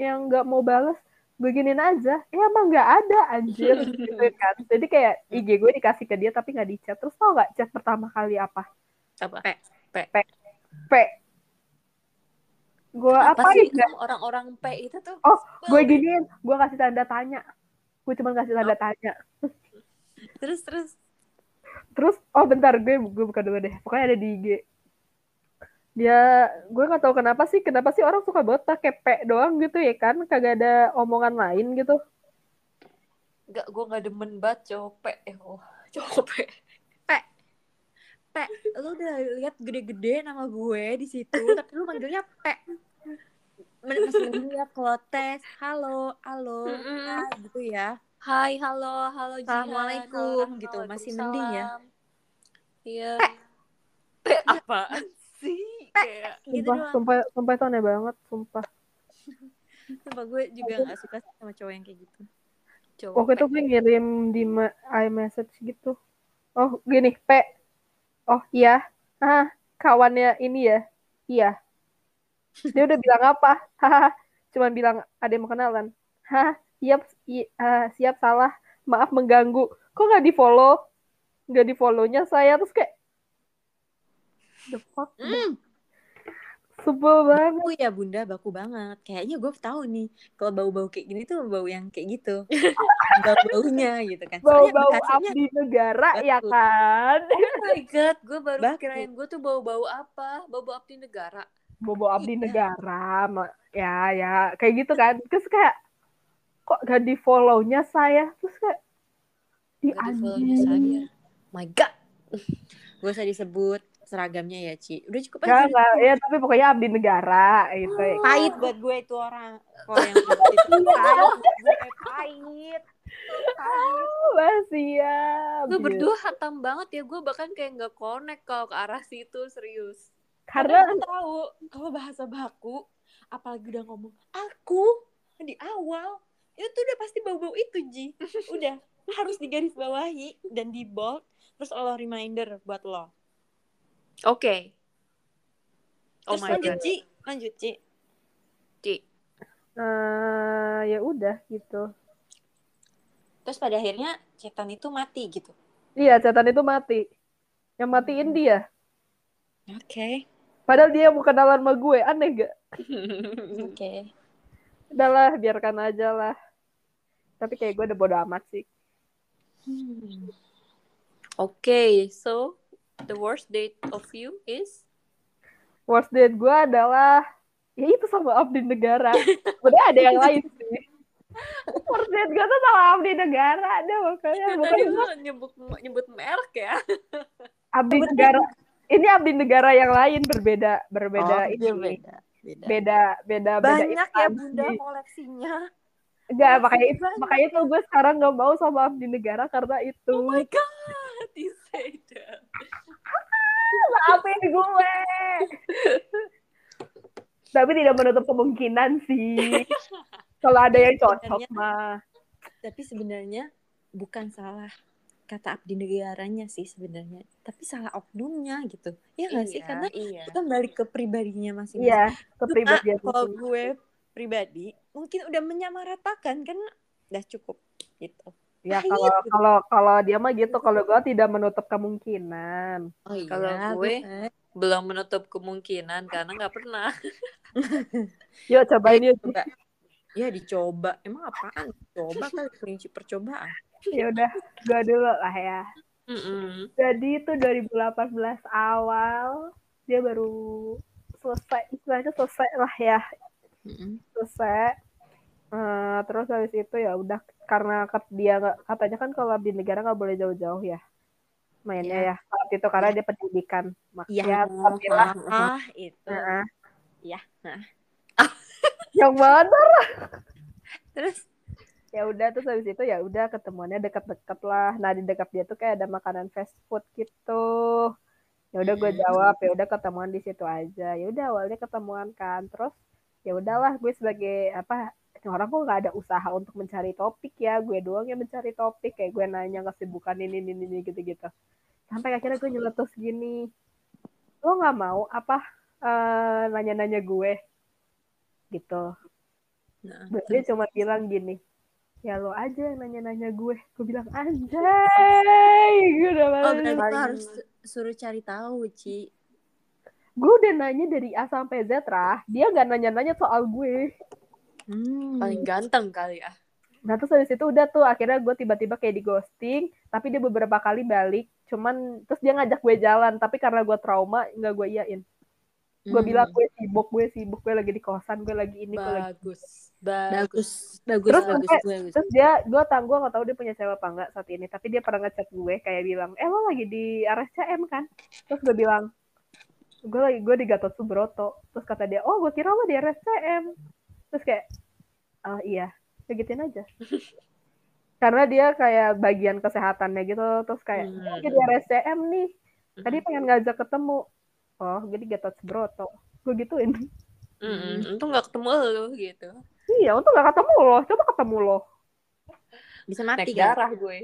yang nggak mau balas beginin aja. Ya emang nggak ada anjir. Gitu kan. Jadi kayak IG gue dikasih ke dia tapi nggak dicat terus tau nggak chat pertama kali apa? Apa? P. P. P. P gue apa sih orang-orang P itu tuh? Oh gue giniin gue kasih tanda tanya. Gue cuma kasih tanda oh. tanya. Terus terus. Terus oh bentar gue gue buka dulu deh. Pokoknya ada di IG dia gue nggak tahu kenapa sih kenapa sih orang suka botak kayak doang gitu ya kan? Kagak ada omongan lain gitu. Gak, gue nggak demen banget cowok eh oh cowok pe pe lo udah lihat gede-gede nama gue di situ tapi lu manggilnya pe. Masih mending ya kalau tes halo halo mm -mm. gitu ya. Hai halo halo assalamualaikum gitu. Masih mending ya? Iya. Pe. Apa sih? Kayak gitu sumpah, doang. sumpah sumpah itu aneh banget sumpah. Sumpah gue juga gak suka sama cowok yang kayak gitu. Cowok waktu itu gue ngirim di iMessage gitu. Oh gini P oh iya. Ah kawannya ini ya. Iya. Dia udah bilang apa? Haha cuman bilang ada yang kenalan haha siap uh, siap salah. Maaf mengganggu. Kok nggak di follow nggak di follownya saya? Terus kayak the fuck? Mm. Sebel banget. Baku ya bunda, baku banget. Kayaknya gue tahu nih, kalau bau-bau kayak gini tuh bau yang kayak gitu. Bau-baunya gitu kan. Bau-bau abdi negara baku. ya kan. Oh my god, gue baru baku. kirain gue tuh bau-bau apa? Bau-bau abdi negara. Bau-bau abdi iya. negara. Ya, ya. Kayak gitu kan. Terus kayak, kok gak di follow-nya saya? Terus kayak, di, di follow-nya saya. My god. gue usah disebut seragamnya ya Ci? Udah cukup aja. Gak, ya tapi pokoknya abdi negara gitu. Oh, pahit buat gue itu orang. Kalau yang itu pahit. Gue pahit. Masih ya lu berdua hatam banget ya. Gue bahkan kayak nggak connect kalau ke arah situ serius. Karena aku tahu kalau bahasa baku apalagi udah ngomong aku di awal itu tuh udah pasti bau-bau itu Ji. Udah harus digaris bawahi dan di bold terus Allah reminder buat lo Oke. Okay. Oh my lanjut, god. Ci. Lanjut, Ci. Ci. Uh, ya udah gitu. Terus pada akhirnya cetan itu mati gitu. Iya, cetan itu mati. Yang matiin hmm. dia. Oke. Okay. Padahal dia mau kenalan sama gue, aneh gak? Oke. okay. Udahlah, biarkan aja lah. Tapi kayak gue udah bodo amat sih. Hmm. Oke, okay, so the worst date of you is? Worst date gue adalah ya itu sama abdi negara. Sebenarnya ada yang lain sih. Worst date gue tuh sama abdi negara ada makanya. Tadi lu nyebut nyebut merek ya. Abdi negara. Ini abdi negara yang lain berbeda berbeda oh, ini. Beda. Beda beda beda banyak beda ya bunda koleksinya Enggak, makanya itu makanya tuh gue sekarang gak mau sama abdi negara karena itu. Oh my god, Maafin gue. Tapi tidak menutup kemungkinan sih. Kalau ada yang cocok mah. Tapi sebenarnya bukan salah kata abdi negaranya sih sebenarnya, tapi salah oknumnya gitu. Ya nggak iya, sih? Karena iya. kita balik ke pribadinya masing-masing. Iya, ke pribadinya. Kalau gue pribadi mungkin udah menyamaratakan kan udah cukup gitu. Ya kalau gitu. kalau kalau dia mah gitu, kalau gue tidak menutup kemungkinan. Oh iya, kalau gue gue belum menutup kemungkinan karena nggak pernah. yuk cobain yuk. Ya dicoba. Emang apaan? Coba kali prinsip percobaan. ya udah gue dulu lah ya Mm-mm. jadi itu 2018 awal dia baru selesai istilahnya selesai lah ya Mm-mm. selesai Eh, terus habis itu ya udah karena dia nggak katanya kan kalau di negara nggak boleh jauh-jauh ya mainnya Iya. ya. Saat itu karena dia pendidikan. Iya, makanya tapi lah. Ah, itu. Heeh. Iya, nah. yang mana Terus? Ya udah terus habis itu ya udah ketemuannya deket-deket lah. Nah di dekat dia tuh kayak ada makanan fast food gitu. Ya udah gue Mm. jawab ya udah ketemuan di situ aja. Ya udah awalnya ketemuan kan. Terus ya udahlah gue sebagai apa orang kok nggak ada usaha untuk mencari topik ya. Gue doang yang mencari topik. Kayak gue nanya kesibukan ini ini ini gitu gitu sampai akhirnya gue nyeletus gini. Lo nggak mau apa eh, nanya-nanya gue? Gitu. Nah, dia cuma bilang gini ya lo aja yang nanya-nanya gue. Gue bilang anjay gue udah Oh, berarti harus suruh cari tahu, Ci. gue udah nanya dari A sampai Z rah. Dia nggak nanya-nanya soal gue Hmm. Paling ganteng kali ya. nah terus habis itu udah tuh akhirnya gue tiba-tiba kayak di ghosting tapi dia beberapa kali balik cuman terus dia ngajak gue jalan tapi karena gue trauma nggak gue iyain gue Hmm. bilang gue sibuk gue sibuk gue lagi di kosan gue lagi ini gue lagi Bagus. bagus, bagus, Terus bagus, sampai- bagus. terus dia gue tau gue nggak tahu dia punya cewek apa enggak saat ini tapi dia pernah ngechat gue kayak bilang eh lo lagi di RSCM kan terus gue bilang gue lagi gue di Gatot Subroto terus kata dia oh gue kira lo di RSCM terus kayak oh iya ya gituin aja karena dia kayak bagian kesehatannya gitu terus kayak Hmm. oh, dia di RSCM nih tadi pengen ngajak ketemu oh gue di Gatot Subroto gue gituin Mm-mm. Untung gak ketemu lu gitu. iya untuk gak ketemu loh coba ketemu loh Bisa Naik mati kan? darah gue.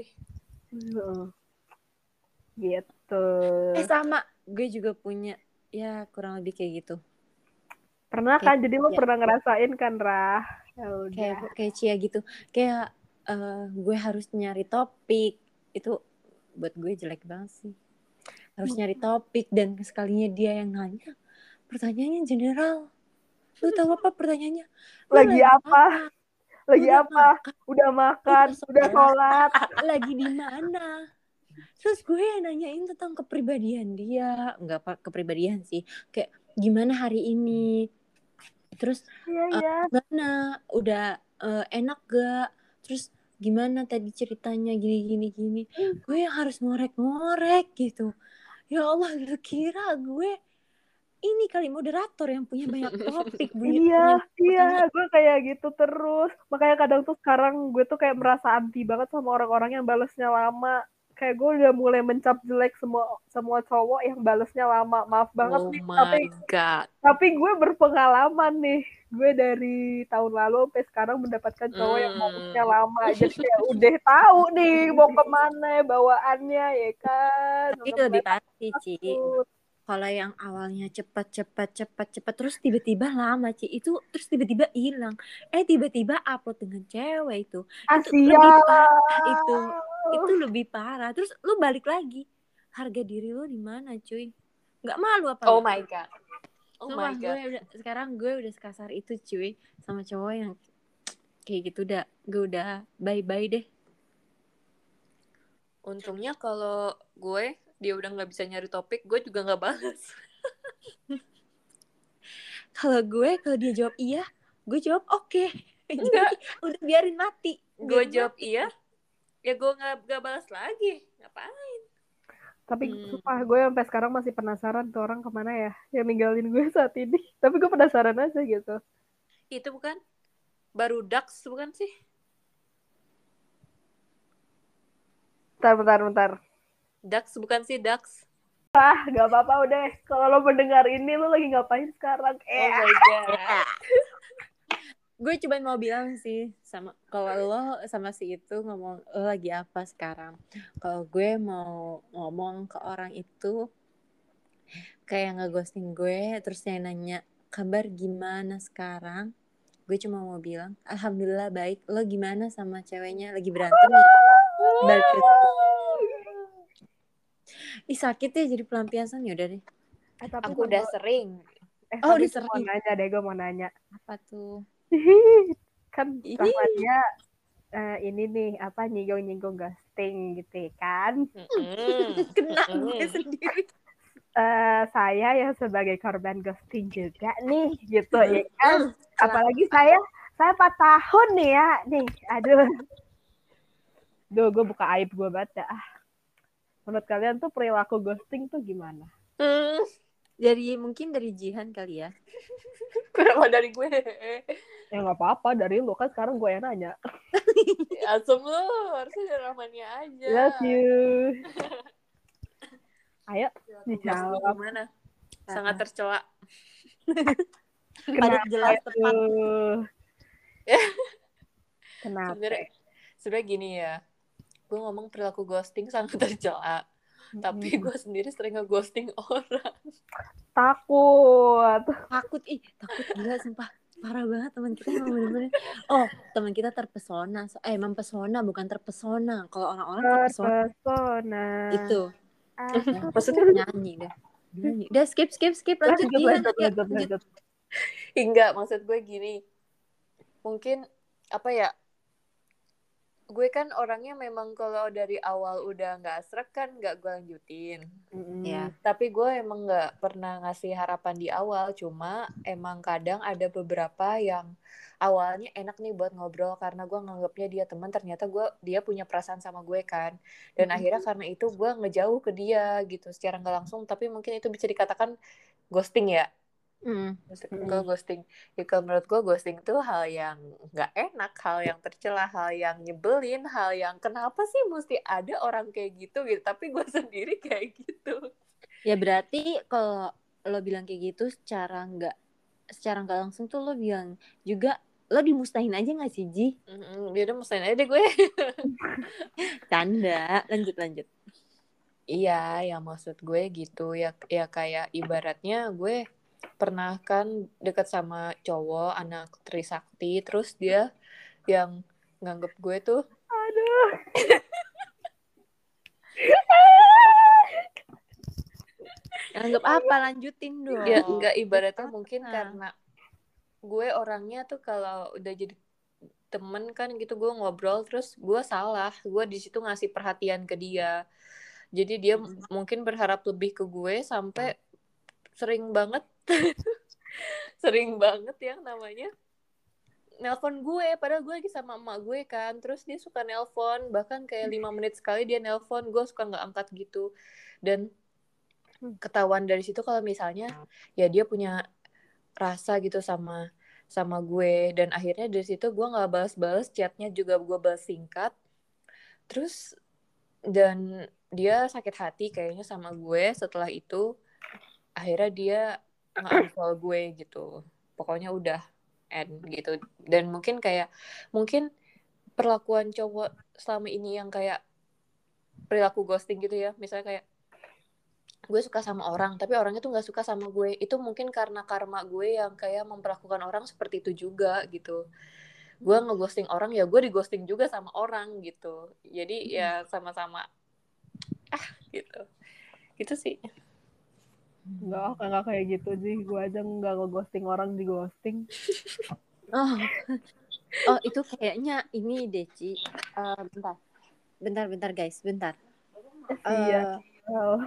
Heeh. gitu Eh sama, gue juga punya ya kurang lebih kayak gitu. Pernah kan? Jadi lo ya. pernah ngerasain kan, Rah? Ya udah. Kayak kayak Cia gitu. Kayak eh, gue harus nyari topik. Itu buat gue jelek banget sih. Harus nyari topik dan sekalinya dia yang nanya. Pertanyaannya general. Lu tahu apa pertanyaannya? Lu Lagi apa? Lagi Udah apa? Udah makan, Udah udah sholat. lagi di mana terus gue nanyain tentang kepribadian dia nggak apa kepribadian sih kayak gimana hari ini terus Iya, Eh, iya. gimana udah eh, enak gak terus gimana tadi ceritanya gini gini gini gue yang harus ngorek-ngorek gitu ya Allah lu kira gue ini kali moderator yang punya banyak topik punya, Iya, punya iya, gue kayak gitu terus. Makanya kadang tuh sekarang gue tuh kayak merasa anti banget sama orang-orang yang balesnya lama. Kayak gue udah mulai mencap jelek semua semua cowok yang balesnya lama. Maaf banget Oh nih, tapi god. tapi gue berpengalaman nih. Gue dari tahun lalu sampai sekarang mendapatkan cowok yang Hmm. balesnya lama. Jadi kayak udah tahu nih mau ke mana bawaannya ya kan. tapi Udah lebih pasti Ci kalau yang awalnya cepat cepat cepat cepat terus tiba-tiba lama Ci itu terus tiba-tiba hilang eh tiba-tiba upload dengan cewek itu Asia. lebih parah itu itu lebih parah. Terus lu balik lagi. Harga diri lu di mana cuy? Nggak malu apa Oh my god. Oh Sumpah, my gue god. udah sekarang gue udah sekasar itu cuy sama cowok yang kayak gitu udah gue udah bye bye deh. Untungnya kalau gue dia udah nggak bisa nyari topik, gue juga nggak balas. kalau gue kalau dia jawab iya gue jawab oke. Enggak. udah biarin mati. Gue jawab iya, ya gue nggak nggak balas lagi. Ngapain? Tapi Hmm. sumpah gue sampai sekarang masih penasaran tuh orang ke mana ya yang ninggalin gue saat ini. Tapi gue penasaran aja gitu. Itu bukan baru Dax bukan sih? Bentar, bentar, bentar. Dax bukan sih Dax. Ah, gak apa-apa udah. Kalau lo mendengar ini, lo lagi ngapain sekarang? Oh Eh, my god. Gue cuma mau bilang sih sama kalau lo sama si itu ngomong lo lagi apa sekarang? Kalau gue mau ngomong ke orang itu kayak ngeghosting gue terus dia nanya kabar gimana sekarang? Gue cuma mau bilang alhamdulillah baik. Lo gimana sama ceweknya? Lagi berantem ya? Balik ih sakit ya jadi pelampiasan ya udah deh. Eh, tapi Aku udah sering. eh, Oh, udah sering. nanya deh, gue mau nanya. apa tuh kan Ih. Rahmadia eh, ini nih apa nyinggung-nyinggung ghosting gitu kan. Mm-mm. Kena gue sendiri. Eh, saya yang sebagai korban ghosting juga nih gitu ya kan. Mm. Apalagi saya saya 4 tahun nih ya nih. Aduh. Duh, gue buka aib gue banget dah. Ah. Menurut kalian tuh perilaku ghosting tuh gimana? Hmm, Dari mungkin dari Jihan kali ya. kenapa dari gue? Ya nggak apa-apa dari lu kan sekarang gue yang nanya. Asem lu, harusnya dari Rahmania aja. Love you. Ayo, Ghosting dijawab. Gimana? Sangat tercela. Padat jelas tepat. tuh? Kenapa? Sebenarnya sebenarnya gini ya. Gue ngomong perilaku ghosting sangat tercela. Tapi Mm-mm. gue sendiri sering nge-ghosting orang. takut. Takut ih, takut gila sumpah. Parah banget teman kita emang bener-bener. Oh, teman kita terpesona. So- Eh, mempesona bukan terpesona. Kalau orang-orang terpesona Terpesona. itu. Ah, Ya, Maksudnya nyanyi dah. Nyanyi. Udah skip skip skip lanjut lanjut, lanjut, lanjut. lanjut. Enggak, maksud gue gini. Mungkin apa ya? Gue kan orangnya memang kalau dari awal udah nggak srek kan nggak gue lanjutin. Mm-mm. Ya. Tapi gue emang nggak pernah ngasih harapan di awal. Cuma emang kadang ada beberapa yang awalnya enak nih buat ngobrol karena gue nganggapnya dia teman. Ternyata gue dia punya perasaan sama gue kan. Dan Mhm. akhirnya karena itu gue ngejauh ke dia gitu secara nggak langsung. Tapi mungkin itu bisa dikatakan ghosting ya. Mm. Gue ghosting. Ya, kalau menurut gue ghosting itu hal yang nggak enak, hal yang tercela, hal yang nyebelin, hal yang kenapa sih mesti ada orang kayak gitu gitu. Tapi gue sendiri kayak gitu. Ya berarti kalau lo bilang kayak gitu secara nggak secara nggak langsung tuh lo bilang juga lo dimustahin aja nggak sih Ji? Dia udah musain aja deh gue. Canda. Lanjut lanjut. Iya, yang maksud gue gitu ya ya kayak ibaratnya gue pernah kan deket sama cowok anak Trisakti terus dia yang nganggep gue tuh Aduh. Anggap apa lanjutin dong. ya enggak ibaratnya mungkin Ah. karena gue orangnya tuh kalau udah jadi temen kan gitu gue ngobrol terus gue salah gue di situ ngasih perhatian ke dia jadi dia m- mungkin berharap lebih ke gue sampai sering banget sering banget yang namanya. Nelpon gue padahal gue lagi sama emak gue kan. Terus dia suka nelpon bahkan kayak lima menit sekali dia nelpon gue suka nggak angkat gitu. Dan ketahuan dari situ kalau misalnya ya dia punya rasa gitu sama sama gue. Dan akhirnya dari situ gue nggak balas-balas chatnya juga gue balas singkat. Terus dan dia sakit hati kayaknya sama gue setelah itu. Akhirnya dia nge-unfollow gue gitu. Pokoknya udah end gitu. Dan mungkin kayak mungkin perlakuan cowok selama ini yang kayak perilaku ghosting gitu ya. Misalnya kayak gue suka sama orang tapi orangnya tuh nggak suka sama gue. Itu mungkin karena karma gue yang kayak memperlakukan orang seperti itu juga gitu. Gue ngeghosting orang ya gue dighosting juga sama orang gitu. Jadi ya sama-sama ah gitu. Gitu sih Enggak, enggak kayak gitu sih. Gue aja enggak nge-ghosting orang di ghosting. Oh, oh itu kayaknya ini deh Ci. Eh, bentar, bentar, bentar guys, bentar. Iya. Oh.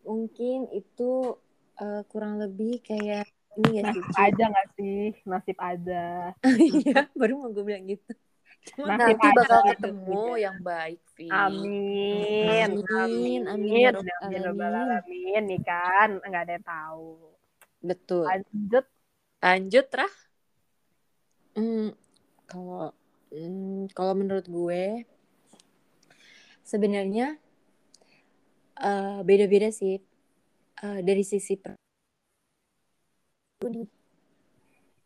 mungkin itu eh, kurang lebih kayak ini ya sih. Nasib Ci? aja nggak sih? Nasib aja. Iya, baru mau gue bilang gitu. Nasib nanti bakal gitu. ketemu yang baik Vi Amin. Amin, amin, Amin. Amin. Alamin. alamin nih kan. Enggak ada yang tahu. betul. Lanjut. lanjut Rah Hmm, kalau hmm, kalau menurut gue sebenarnya eh, beda-beda sih Eh, dari sisi per-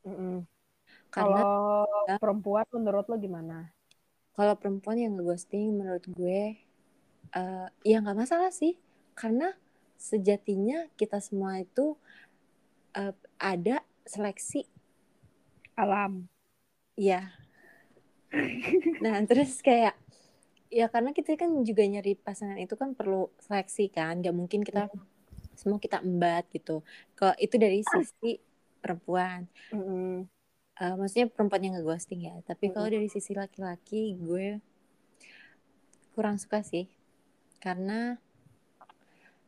Mm-mm. Karena Kalau perempuan menurut lo gimana? kalau perempuan yang ghosting menurut gue eh, ya nggak masalah sih. Karena sejatinya kita semua itu eh, ada seleksi. Alam. ya nah terus kayak ya karena kita kan juga nyari pasangan itu kan perlu seleksi kan. Nggak mungkin kita semua kita embat gitu. Kalau itu dari sisi perempuan. Mm-mm. Uh, maksudnya perempuan yang nggak ghosting ya. Tapi kalau dari sisi laki-laki gue kurang suka sih. Karena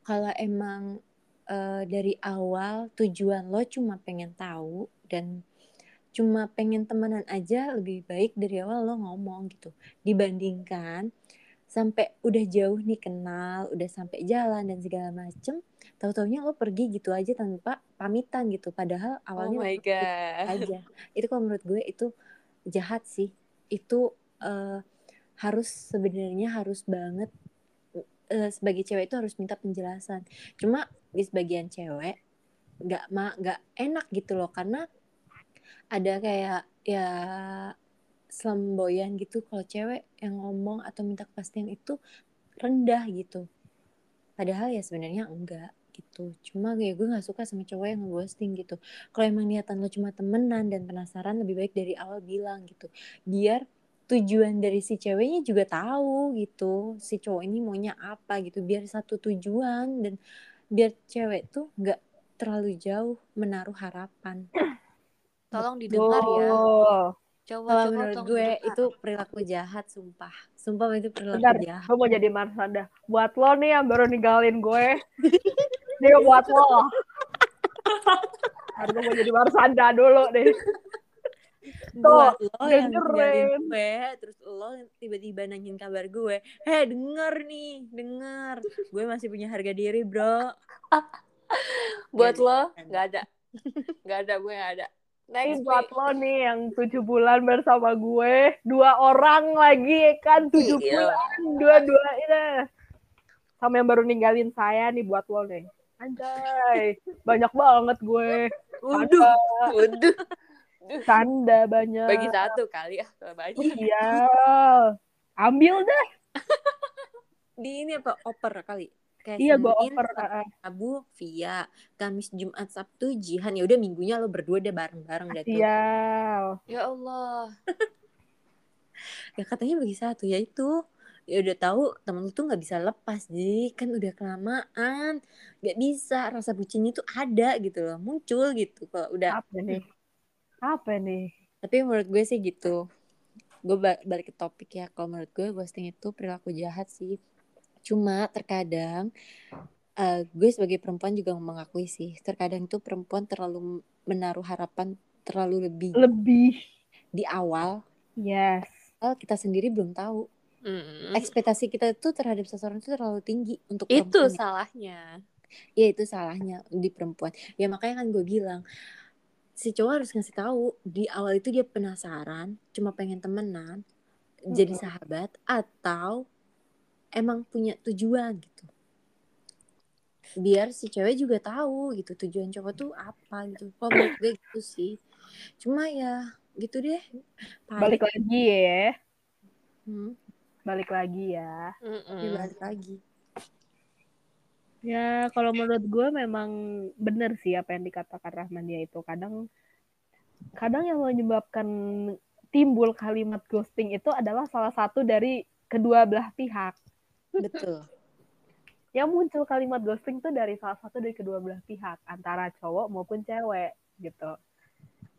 kalau emang uh, dari awal tujuan lo cuma pengen tahu dan cuma pengen temenan aja lebih baik dari awal lo ngomong gitu. Dibandingkan sampai udah jauh nih kenal udah sampai jalan dan segala macem tahu taunya lo pergi gitu aja tanpa pamitan gitu. Padahal awalnya oh my God. aja. Itu kalau menurut gue itu jahat sih. Itu uh, harus sebenarnya harus banget uh, sebagai cewek itu harus minta penjelasan. Cuma di sebagian cewek nggak ma nggak enak gitu loh. Karena ada kayak ya selamboyan gitu. Kalau cewek yang ngomong atau minta kepastian itu rendah gitu. Padahal ya sebenarnya enggak gitu. Cuma kayak gue nggak suka sama cowok yang ghosting gitu. Kalau emang niatan lo cuma temenan dan penasaran lebih baik dari awal bilang gitu. Biar tujuan dari si ceweknya juga tahu gitu si cowok ini maunya apa gitu. Biar satu tujuan dan biar cewek tuh nggak terlalu jauh menaruh harapan. Tolong didengar ya Coba, Kalau menurut gue itu perilaku jahat, sumpah. Sumpah itu perilaku Bentar, jahat. gue mau jadi Marsanda. Buat lo nih yang baru ninggalin gue. Ini buat lo. Harus mau jadi Marsanda dulu deh. Buat lo yang ninggalin gue, terus lo tiba-tiba nanyain kabar gue. Hei, denger nih, denger. Gue masih punya harga diri, bro. Buat lo, nggak ada. Nggak ada, gue nggak ada. Next buat lo nih yang tujuh bulan bersama gue, dua orang lagi kan tujuh iya. bulan, dua-dua ini. Sama yang baru ninggalin saya nih buat lo nih. Anjay, banyak banget gue. Waduh, waduh. Tanda banyak. Bagi satu kali ya, banyak. Iya. Ambil deh. Di ini apa? Oper kali kayak iya gue oper Abu via Kamis Jumat Sabtu Jihan. Ya udah minggunya lo berdua deh bareng-bareng deh tuh. Iya ya Allah. Ya katanya bagi satu ya itu. Ya udah tahu temen lu tuh nggak bisa lepas jadi kan udah kelamaan. Nggak bisa rasa bucin itu ada gitu loh. Muncul gitu kalau udah. Apa nih? Apa nih? Tapi menurut gue sih gitu. Gue balik ke topik ya. Kalau menurut gue ghosting itu perilaku jahat sih Cuma terkadang uh, gue sebagai perempuan juga mengakui sih, terkadang itu perempuan terlalu menaruh harapan terlalu lebih lebih di awal. Yes. Oh, kita sendiri belum tahu. Mm. Ekspektasi kita itu terhadap seseorang itu terlalu tinggi untuk itu perempuan. salahnya. Ya itu salahnya di perempuan. Ya makanya kan gue bilang si cowok harus ngasih tahu di awal itu dia penasaran, cuma pengen temenan, mm. jadi sahabat atau emang punya tujuan gitu. Biar si cewek juga tahu gitu tujuan cowok tuh apa gitu. Kok menurut gue gitu sih. Cuma ya gitu deh. Balik lagi ya. Hmm? balik lagi ya. Mm balik lagi. Ya kalau menurut gue memang benar sih apa yang dikatakan Rahman dia itu. Kadang kadang yang menyebabkan timbul kalimat ghosting itu adalah salah satu dari kedua belah pihak Betul. Yang muncul kalimat ghosting tuh dari salah satu dari kedua belah pihak, antara cowok maupun cewek gitu.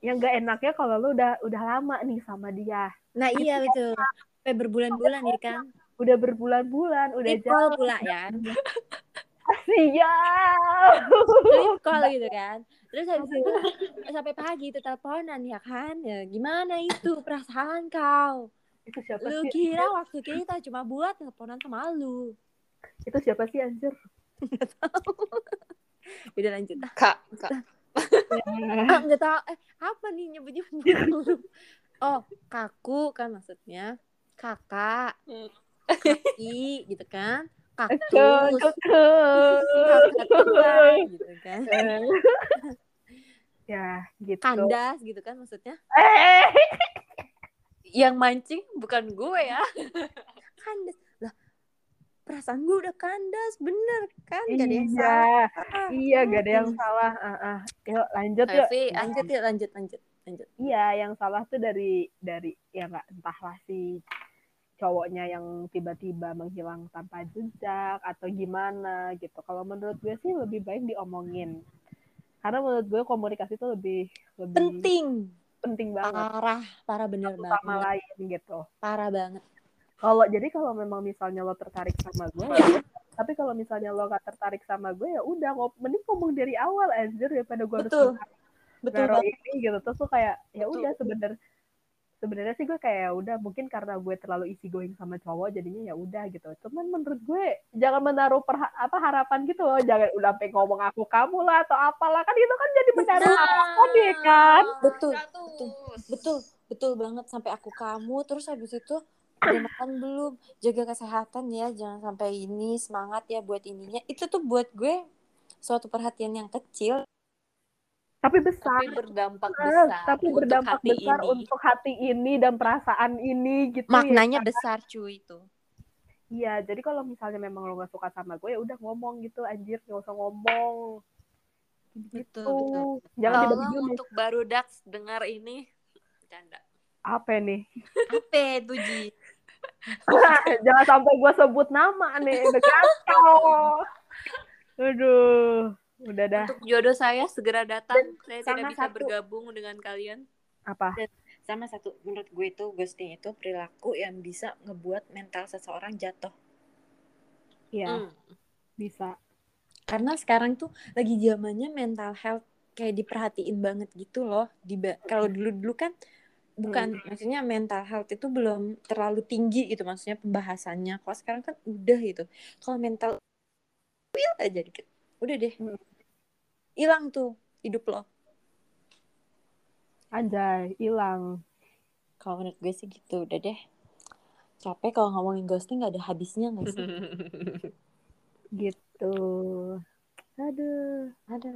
Yang gak enaknya kalau lu udah udah lama nih sama dia. Nah iya betul. Sampai berbulan-bulan ya kan. Udah berbulan-bulan, udah jauh pula ya. Siap. call gitu kan. Terus habis itu sampai pagi itu teleponan ya kan. Ya, gimana itu perasaan kau? Itu siapa lu sih? kira waktu kita cuma buat teleponan sama lu. Itu siapa sih anjir? Gak tahu. Udah lanjut. Kak, kak. ah, gak tahu. Eh, apa nih nyebut-nyebut? oh, kaku kan maksudnya. Kakak. Hmm. Kaki gitu kan. Kaktus. Kakak gitu kan. ya, gitu. Kandas gitu kan maksudnya. Yang mancing bukan gue ya. Kandas lah perasaan gue udah kandas bener kan? Gak ada yang iya, salah. iya gak ada yang salah. Uh, uh. yuk lanjut yuk. Lanjut yuk lanjut lanjut lanjut. Iya yang salah tuh dari dari ya nggak entahlah si cowoknya yang tiba-tiba menghilang tanpa jejak atau gimana gitu. Kalau menurut gue sih lebih baik diomongin. Karena menurut gue komunikasi itu lebih lebih penting penting banget. Parah parah bener satu banget. sama lain gitu. Parah banget. Kalau jadi kalau memang misalnya lo tertarik sama gue ya tapi kalau misalnya lo gak tertarik sama gue ya udah mending ngomong dari awal anjir daripada gue harus Betul. betul ini gitu. Terus tuh kayak ya udah sebenernya sebenarnya sih gue kayak ya udah mungkin karena gue terlalu easy going sama cowok jadinya ya udah gitu. Cuman menurut gue jangan menaruh perha- apa harapan gitu loh. Jangan udah sampai ngomong aku kamu lah atau apalah. Kan itu kan jadi menaruh harapan ya kan? Betul, Ratus. betul betul banget sampai aku kamu. Terus habis itu udah makan belum? Jaga kesehatan ya jangan sampai ini. Semangat ya buat ininya. Itu tuh buat gue suatu perhatian yang kecil tapi besar Tapi berdampak Eh, besar. tapi untuk berdampak hati besar ini. untuk hati ini dan perasaan ini gitu maknanya ya. besar cuy itu Iya, jadi kalau misalnya memang lo gak suka sama gue ya udah ngomong gitu anjir, gak usah ngomong. Gitu. Betul, betul. Jangan Tolong untuk baru Dax dengar ini. Canda. apa nih? apa tuh Ji Jangan sampai gue sebut nama nih, udah kacau. Aduh, udah dah. Untuk jodoh saya segera datang. Saya sama tidak bisa satu. bergabung dengan kalian. Apa? sama satu menurut gue itu ghosting itu perilaku yang bisa ngebuat mental seseorang jatuh Iya, Hmm. bisa. karena sekarang tuh lagi zamannya mental health kayak diperhatiin banget gitu loh di kalau dulu dulu kan bukan maksudnya mental health itu belum terlalu tinggi gitu maksudnya pembahasannya kalau sekarang kan udah gitu kalau mental wil aja dikit udah deh Hmm. Hilang tuh hidup lo Anjay, hilang. kalau menurut gue sih gitu udah deh capek kalau ngomongin ghosting gak ada habisnya gak sih Gitu. Aduh. ada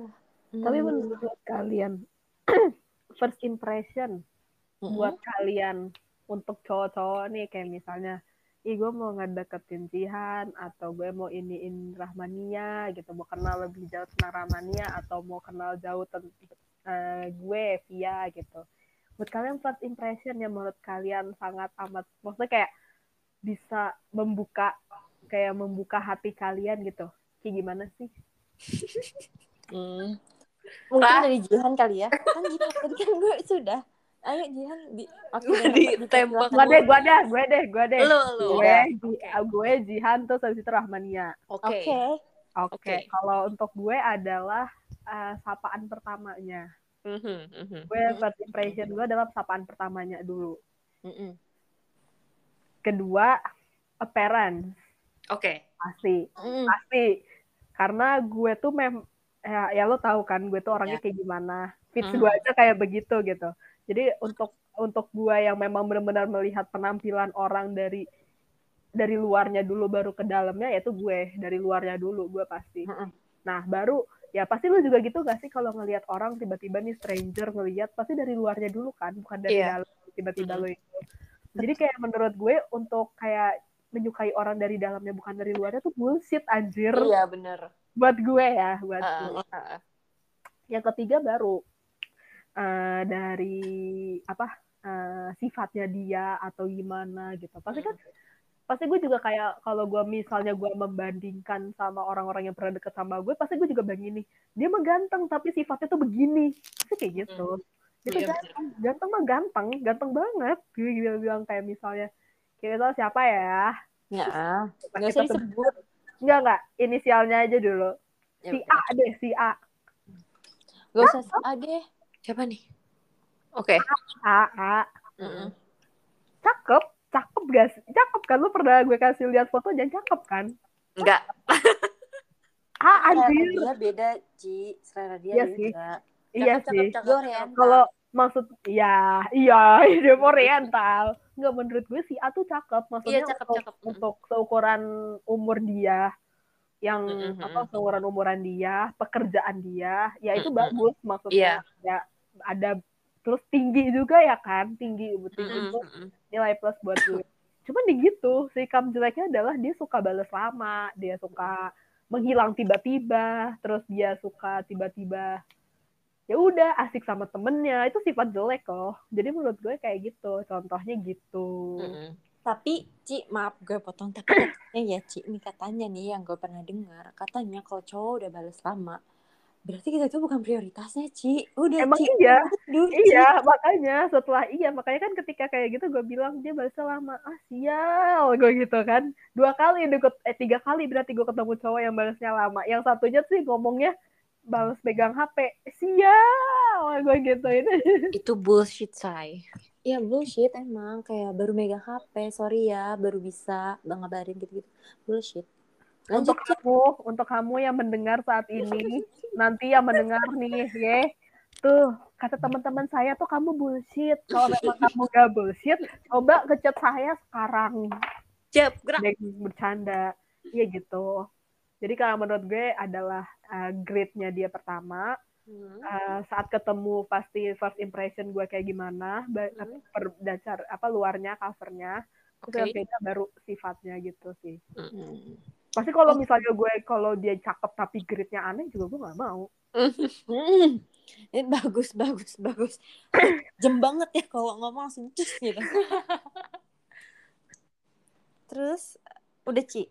Tapi Hmm. menurut kalian, first impression Mm-mm. buat kalian untuk cowok-cowok nih kayak misalnya ih gue mau ngedeketin Jihan atau gue mau iniin Rahmania gitu mau kenal lebih jauh tentang Rahmania atau mau kenal jauh tentang gue Via gitu buat kalian first impression yang menurut kalian sangat amat maksudnya kayak bisa membuka kayak membuka hati kalian gitu kayak gimana sih Hmm. Mungkin Ah. dari Jihan kali ya. Kan Jihan kan gue sudah. Ayo Jihan di Oke, Gue dan ditembak. gue deh gue deh gue deh gue deh Lu, lu. gue Ji- gue Jihan terus habis itu Rahmania Oke. Oke. Oke, Oke. kalau untuk gue adalah uh, sapaan pertamanya. Mhm, mhm. Gue first impression gue adalah sapaan pertamanya dulu. Mm-mm. Kedua, appearance Oke. pasti, Mm-mm. pasti. Karena gue tuh mem ya, ya lo tahu kan gue tuh orangnya Ya. kayak gimana. Fits Mhm. gue aja kayak begitu gitu. Jadi untuk untuk gue yang memang benar-benar melihat penampilan orang dari dari luarnya dulu baru ke dalamnya yaitu gue dari luarnya dulu gue pasti. Nah, baru ya pasti lu juga gitu gak sih kalau ngelihat orang tiba-tiba nih stranger ngelihat pasti dari luarnya dulu kan, bukan dari Iya. dalam tiba-tiba Mm-mm. lu itu. Jadi kayak menurut gue untuk kayak menyukai orang dari dalamnya bukan dari luarnya tuh bullshit anjir. Iya bener. Buat gue ya, buat Ah, gue. ah, ah. Yang ketiga baru eh, dari apa eh, sifatnya dia atau gimana gitu. Pasti kan pasti gue juga kayak kalau gue misalnya gue membandingkan sama orang-orang yang pernah deket sama gue pasti gue juga begini dia mah ganteng tapi sifatnya tuh begini. Pasti kayak gitu. Dia tuh Iya, ganteng ganteng mah ganteng ganteng banget. Gue bilang, bilang kayak misalnya kita tahu siapa ya? Ya, nggak usah disebut. enggak enggak inisialnya aja dulu. Ya si. A deh si A. Gak usah si A deh. Siapa nih? Oke. A A Mm-mm. cakep cakep gak sih cakep kan lu pernah gue kasih lihat foto jangan cakep kan Enggak. A Selera anjir dia beda, Ci. Selera dia Iya beda. sih. iya Cakep, sih cakep, oriental. kalau maksud ya iya dia oriental nggak menurut gue si A tuh cakep maksudnya Iya, cakep, untuk, cakep. untuk seukuran umur dia yang Mm-mm, apa seukuran umuran dia pekerjaan dia ya itu Mm-mm. bagus Iya. maksudnya ya ada terus tinggi juga ya kan tinggi tinggi Mm-mm, itu mm-mm. nilai plus buat gue cuman di gitu sikap jeleknya adalah dia suka balas lama dia suka menghilang tiba-tiba terus dia suka tiba-tiba ya udah asik sama temennya itu sifat jelek loh jadi menurut gue kayak gitu contohnya gitu Mm-mm. Tapi, Ci, maaf gue potong. Tapi katanya ya, Ci, ini katanya nih yang gue pernah dengar. Katanya kalau cowok udah balas lama, berarti kita itu bukan prioritasnya Ci udah Emang Ci iya. Aduh, Ci. Iya, makanya setelah iya, makanya kan ketika kayak gitu gue bilang dia balasnya lama. Ah, sial gue gitu kan. Dua kali deket eh tiga kali berarti gue ketemu cowok yang balasnya lama. Yang satunya sih ngomongnya balas pegang HP. Sial gue gitu ini. Itu bullshit, say. ya bullshit emang kayak baru megang HP sorry ya baru bisa ngabarin gitu gitu bullshit Untuk kamu, untuk kamu yang mendengar saat ini, nanti yang mendengar nih, ya. Tuh, kata teman-teman saya tuh kamu bullshit. Kalau memang kamu gak bullshit, coba ngechat saya sekarang. Cep, gerak bercanda. Iya gitu. Jadi kalau menurut gue adalah uh, grade-nya dia pertama. Hmm. Uh, saat ketemu pasti first impression gue kayak gimana, Hmm. per dasar apa luarnya, covernya. Terus yang Oke. beda baru sifatnya gitu sih. Hmm. Pasti kalau misalnya gue kalau dia cakep tapi grade-nya aneh juga gue nggak mau. Hmm. Ini bagus, bagus, bagus. Jem banget ya kalau ngomong langsung cus gitu. Terus udah Ci?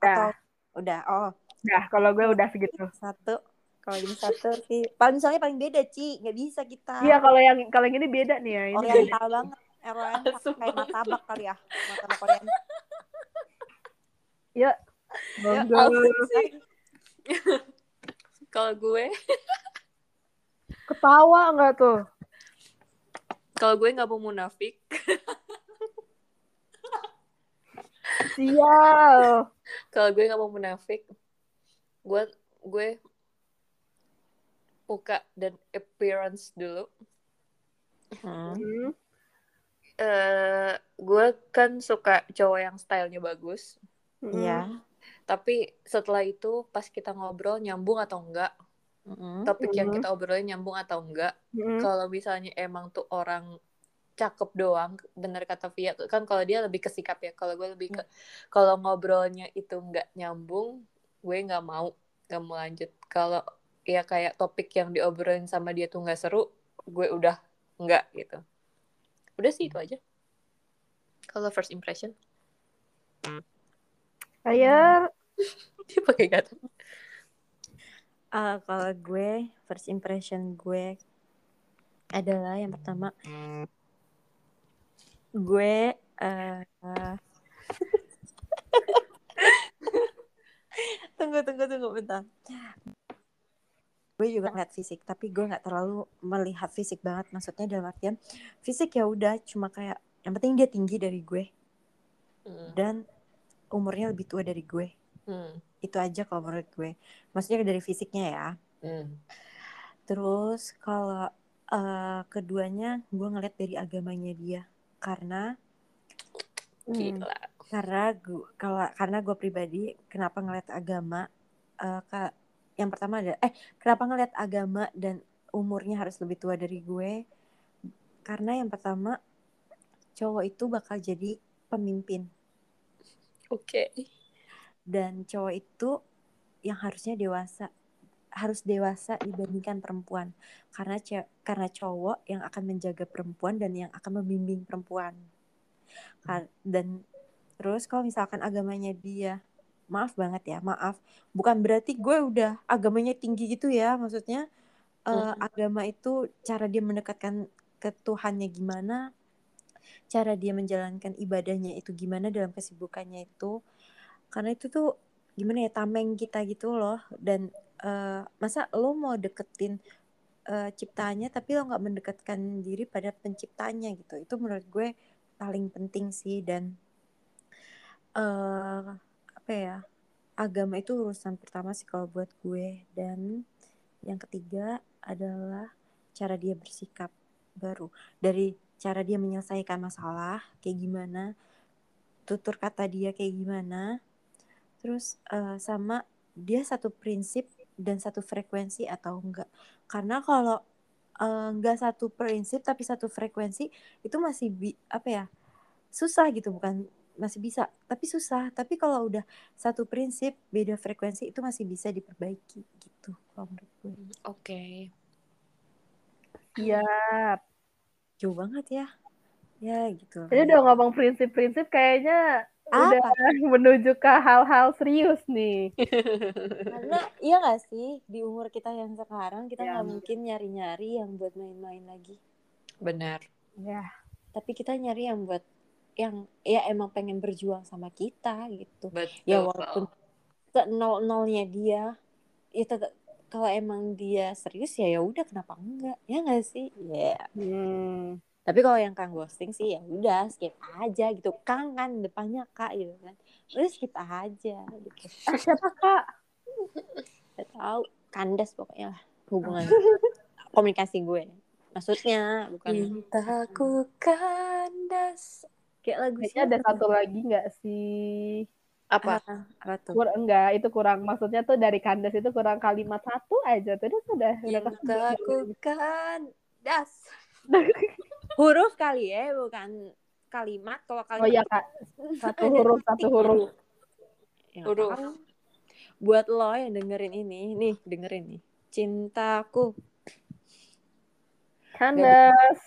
Atau udah? Oh, Nah, kalau gue udah segitu. satu. Kalau ini satu sih. Paling misalnya paling beda Ci, nggak bisa kita. Iya, kalau yang kalau yang ini beda nih ya. Ini beda. Oriental banget. Oriental kayak martabak kali ya. Martabak Korea. Ya. Ya? Kalau gue, Ketawa nggak tuh? kalau gue nggak mau munafik, Sial. kalau gue nggak mau munafik, gue gue muka dan appearance dulu. Hmm. Hmm. eh gue kan suka cowok yang stylenya bagus, Hmm. Iya. Tapi setelah itu pas kita ngobrol nyambung atau enggak, Mm-mm. topik yang Mhm. kita obrolin nyambung atau enggak. Hmm. Kalau misalnya emang tuh orang cakep doang, bener kata Via, kan kalau dia lebih ke sikap ya. Kalau gue lebih ke kalau ngobrolnya itu nggak nyambung, gue nggak mau nggak mau lanjut. Kalau ya kayak topik yang diobrolin sama dia tuh nggak seru, gue udah nggak gitu. Udah sih itu aja. Kalau first impression, Saya dia pakai kata. Eh, kalau gue first impression gue adalah yang pertama. Gue eh tunggu tunggu tunggu bentar. Gue juga ngeliat fisik tapi gue nggak terlalu melihat fisik banget. Maksudnya dalam artian fisik ya udah cuma kayak yang penting dia tinggi dari gue. Hmm. dan umurnya lebih tua dari gue Hmm. itu aja kalau menurut gue maksudnya dari fisiknya ya Hmm. Terus kalau eh, keduanya gue ngeliat dari agamanya dia karena Hmm. Gila. karena gue kalau karena gue pribadi kenapa ngeliat agama eh, ke yang pertama ada eh kenapa ngeliat agama dan umurnya harus lebih tua dari gue karena yang pertama cowok itu bakal jadi pemimpin Oke. Dan cowok itu yang harusnya dewasa harus dewasa dibandingkan perempuan. Karena karena cowok yang akan menjaga perempuan dan yang akan membimbing perempuan. Dan terus kalau misalkan agamanya dia maaf banget ya maaf. Bukan berarti gue udah agamanya tinggi gitu ya maksudnya eh, Mhm. agama itu cara dia mendekatkan ke Tuhannya gimana cara dia menjalankan ibadahnya itu gimana dalam kesibukannya itu karena itu tuh gimana ya tameng kita gitu loh. Dan eh, masa lo mau deketin eh, ciptaannya tapi lo nggak mendekatkan diri pada penciptanya gitu. Itu menurut gue paling penting sih. Dan eh apa ya agama itu urusan pertama sih kalau buat gue. Dan yang ketiga adalah cara dia bersikap baru. Dari cara dia menyelesaikan masalah kayak gimana tutur kata dia kayak gimana terus eh, sama dia satu prinsip dan satu frekuensi atau enggak. Karena kalau eh, enggak satu prinsip tapi satu frekuensi itu masih bi apa ya susah gitu. Bukan masih bisa tapi susah. Tapi kalau udah satu prinsip beda frekuensi itu masih bisa diperbaiki gitu kalau menurut gue. Oke. Siap. jauh banget ya. Ya gitu. Jadi udah ngomong prinsip-prinsip kayaknya udah menuju ke hal-hal serius nih. Karena iya gak sih di umur kita yang sekarang kita Ya, nggak mungkin nyari-nyari yang buat main-main lagi. Benar. Ya, Tapi kita nyari yang buat yang ya emang pengen berjuang sama kita gitu. Betul. Ya walaupun se nol nolnya dia, ya tetap kalau emang dia serius ya ya udah kenapa enggak ya nggak sih? Ya. hmm. Tapi kalau yang kang ghosting sih ya udah skip aja gitu. Kang kan depannya kak gitu kan. Udah skip aja gitu. Ah, siapa kak? Gak tahu kandas pokoknya lah hubungan komunikasi gue. Maksudnya bukan Cintaku kandas. kayak lagu Kayaknya ada satu lagi nggak sih? Apa? Ah, apa tuh? Kur enggak, itu kurang. Maksudnya tuh dari kandas itu kurang kalimat satu aja. Tuh udah sudah. udah kesebut. Cintaku kandas. Huruf kali ya, bukan kalimat. Kalau kalimat Oh iya kak, satu huruf, satu huruf. Ya, Huruf. tahu. Buat lo yang dengerin ini, nih dengerin nih. Cintaku. Kandas.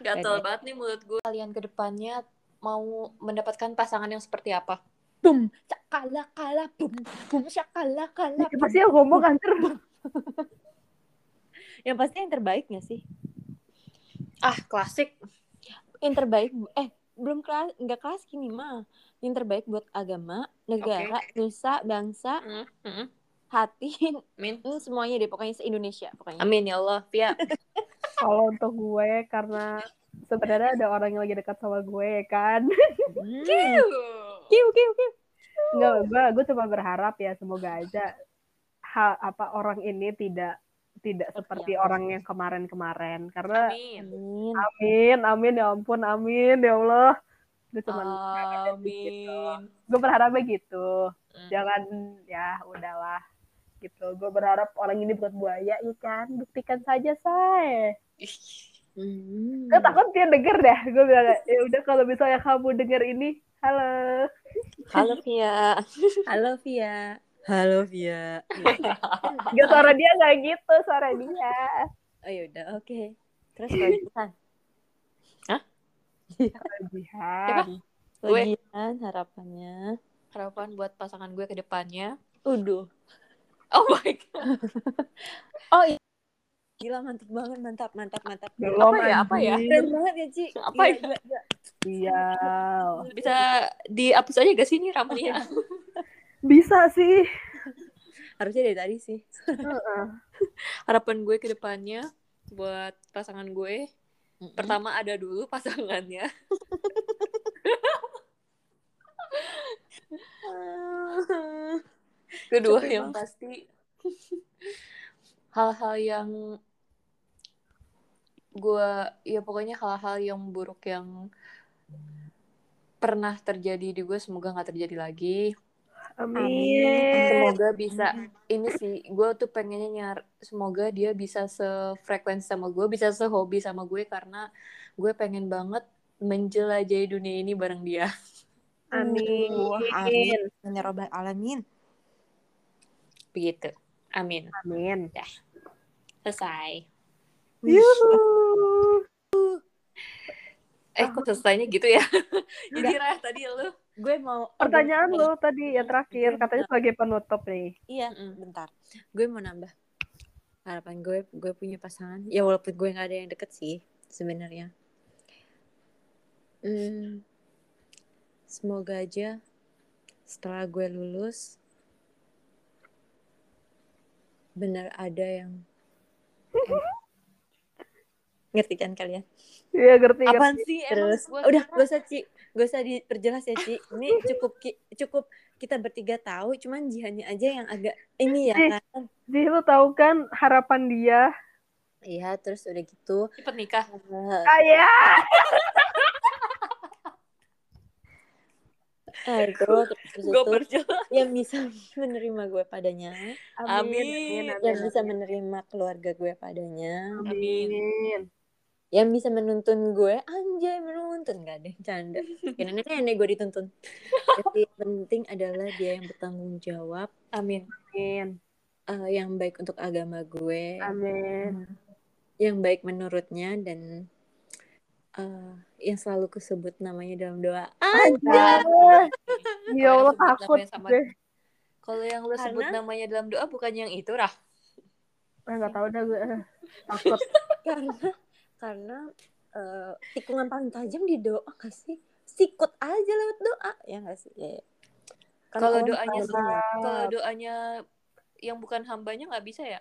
Gatel banget nih mulut gue. Kalian ke depannya mau mendapatkan pasangan yang seperti apa? Bum, cakala kala, bum, bum, cakala kala. Siapa sih yang ngomong anjir? Yang pasti yang terbaik gak sih? Ah, klasik. Yang terbaik, eh belum kelas, nggak kelas gini mah. Yang terbaik buat agama, negara, nusa, bangsa, Mm, mm, hati, Amin. semuanya deh pokoknya se Indonesia pokoknya. Amin ya Allah. Pia. Kalau untuk gue karena sebenarnya ada orang yang lagi dekat sama gue kan. Hmm. Kiu, kiu, kiu. Enggak, gue gue cuma berharap ya semoga aja hal apa orang ini tidak tidak seperti orang yang kemarin-kemarin karena Amin. Amin. amin ya ampun amin ya Allah gue cuma Amin. gue berharapnya gitu Hmm. jangan ya udahlah gitu gue berharap orang ini bukan buaya ya kan buktikan saja say Ih, Hmm. gue takut dia denger deh gue bilang ya udah kalau misalnya kamu denger ini halo Halo Via. Halo Via. Halo Via. Gak suara dia nggak gitu suara dia Oh yaudah, oke. Terus kelebihan. Jihan Gue. Kelebihan harapannya. Harapan buat pasangan gue ke depannya. Uduh. Oh my god. Oh iya. Gila mantap banget, mantap, mantap, mantap. belum Apa ya, apa ya? Keren banget ya, Ci. Apa Gila, ya? iya Bisa dihapus aja gak sih ini rambutnya? bisa sih Harusnya dari tadi sih. Heeh. Harapan gue ke depannya buat pasangan gue. Mm-mm. Pertama ada dulu pasangannya. Kedua yang pasti hal-hal yang gue ya pokoknya hal-hal yang buruk yang pernah terjadi di gue semoga nggak terjadi lagi amin. Semoga bisa ini sih gue tuh pengennya nyar semoga dia bisa sefrekuensi sama gue bisa sehobi sama gue karena gue pengen banget menjelajahi dunia ini bareng dia. Amin. Wah, amin. Ya Robbal alamin. begitu. Amin. Amin. Selesai. Yuhu. eh kok selesainya gitu ya? Jadi Rah tadi lu Gue mau pertanyaan lo tadi yang terakhir katanya sebagai penutup nih Iya, bentar. Gue mau nambah. Harapan gue, gue punya pasangan. Ya walaupun gue nggak ada yang deket sih sebenarnya. Hmm, semoga aja setelah gue lulus benar ada yang ngerti kan kalian? Iya ngerti ngerti. apaan sih emang Terus gue udah gak usah Ci, gak usah diperjelas ya Ci. Ini cukup ki- cukup kita bertiga tahu, cuman jihannya aja yang agak ini ya kan. Jadi lu tahu kan harapan dia? Iya, terus udah gitu. cepet nikah. Eh, ayah terus gue itu perjelas yang bisa menerima gue padanya, Amin. yang bisa menerima keluarga gue padanya, amin yang bisa menuntun gue, anjay menuntun gak deh, canda. Ya nenek nenek gue dituntun. Jadi yang penting adalah dia yang bertanggung jawab, amin amin eh, yang baik untuk agama gue, amin yang baik menurutnya dan eh, yang selalu kesebut namanya dalam doa. Aja. Ya Allah takut sama- deh. Kalau yang lo sebut Karena- namanya dalam doa bukan yang itu, Rah. Eh, nggak tahu dah gue. Takut. karena karena eh, tikungan paling tajam di doa gak sih? Sikut aja lewat doa ya gak sih? Ya, ya. Kan Kalau Allah doanya. Kalau doanya yang bukan hambanya nggak bisa ya?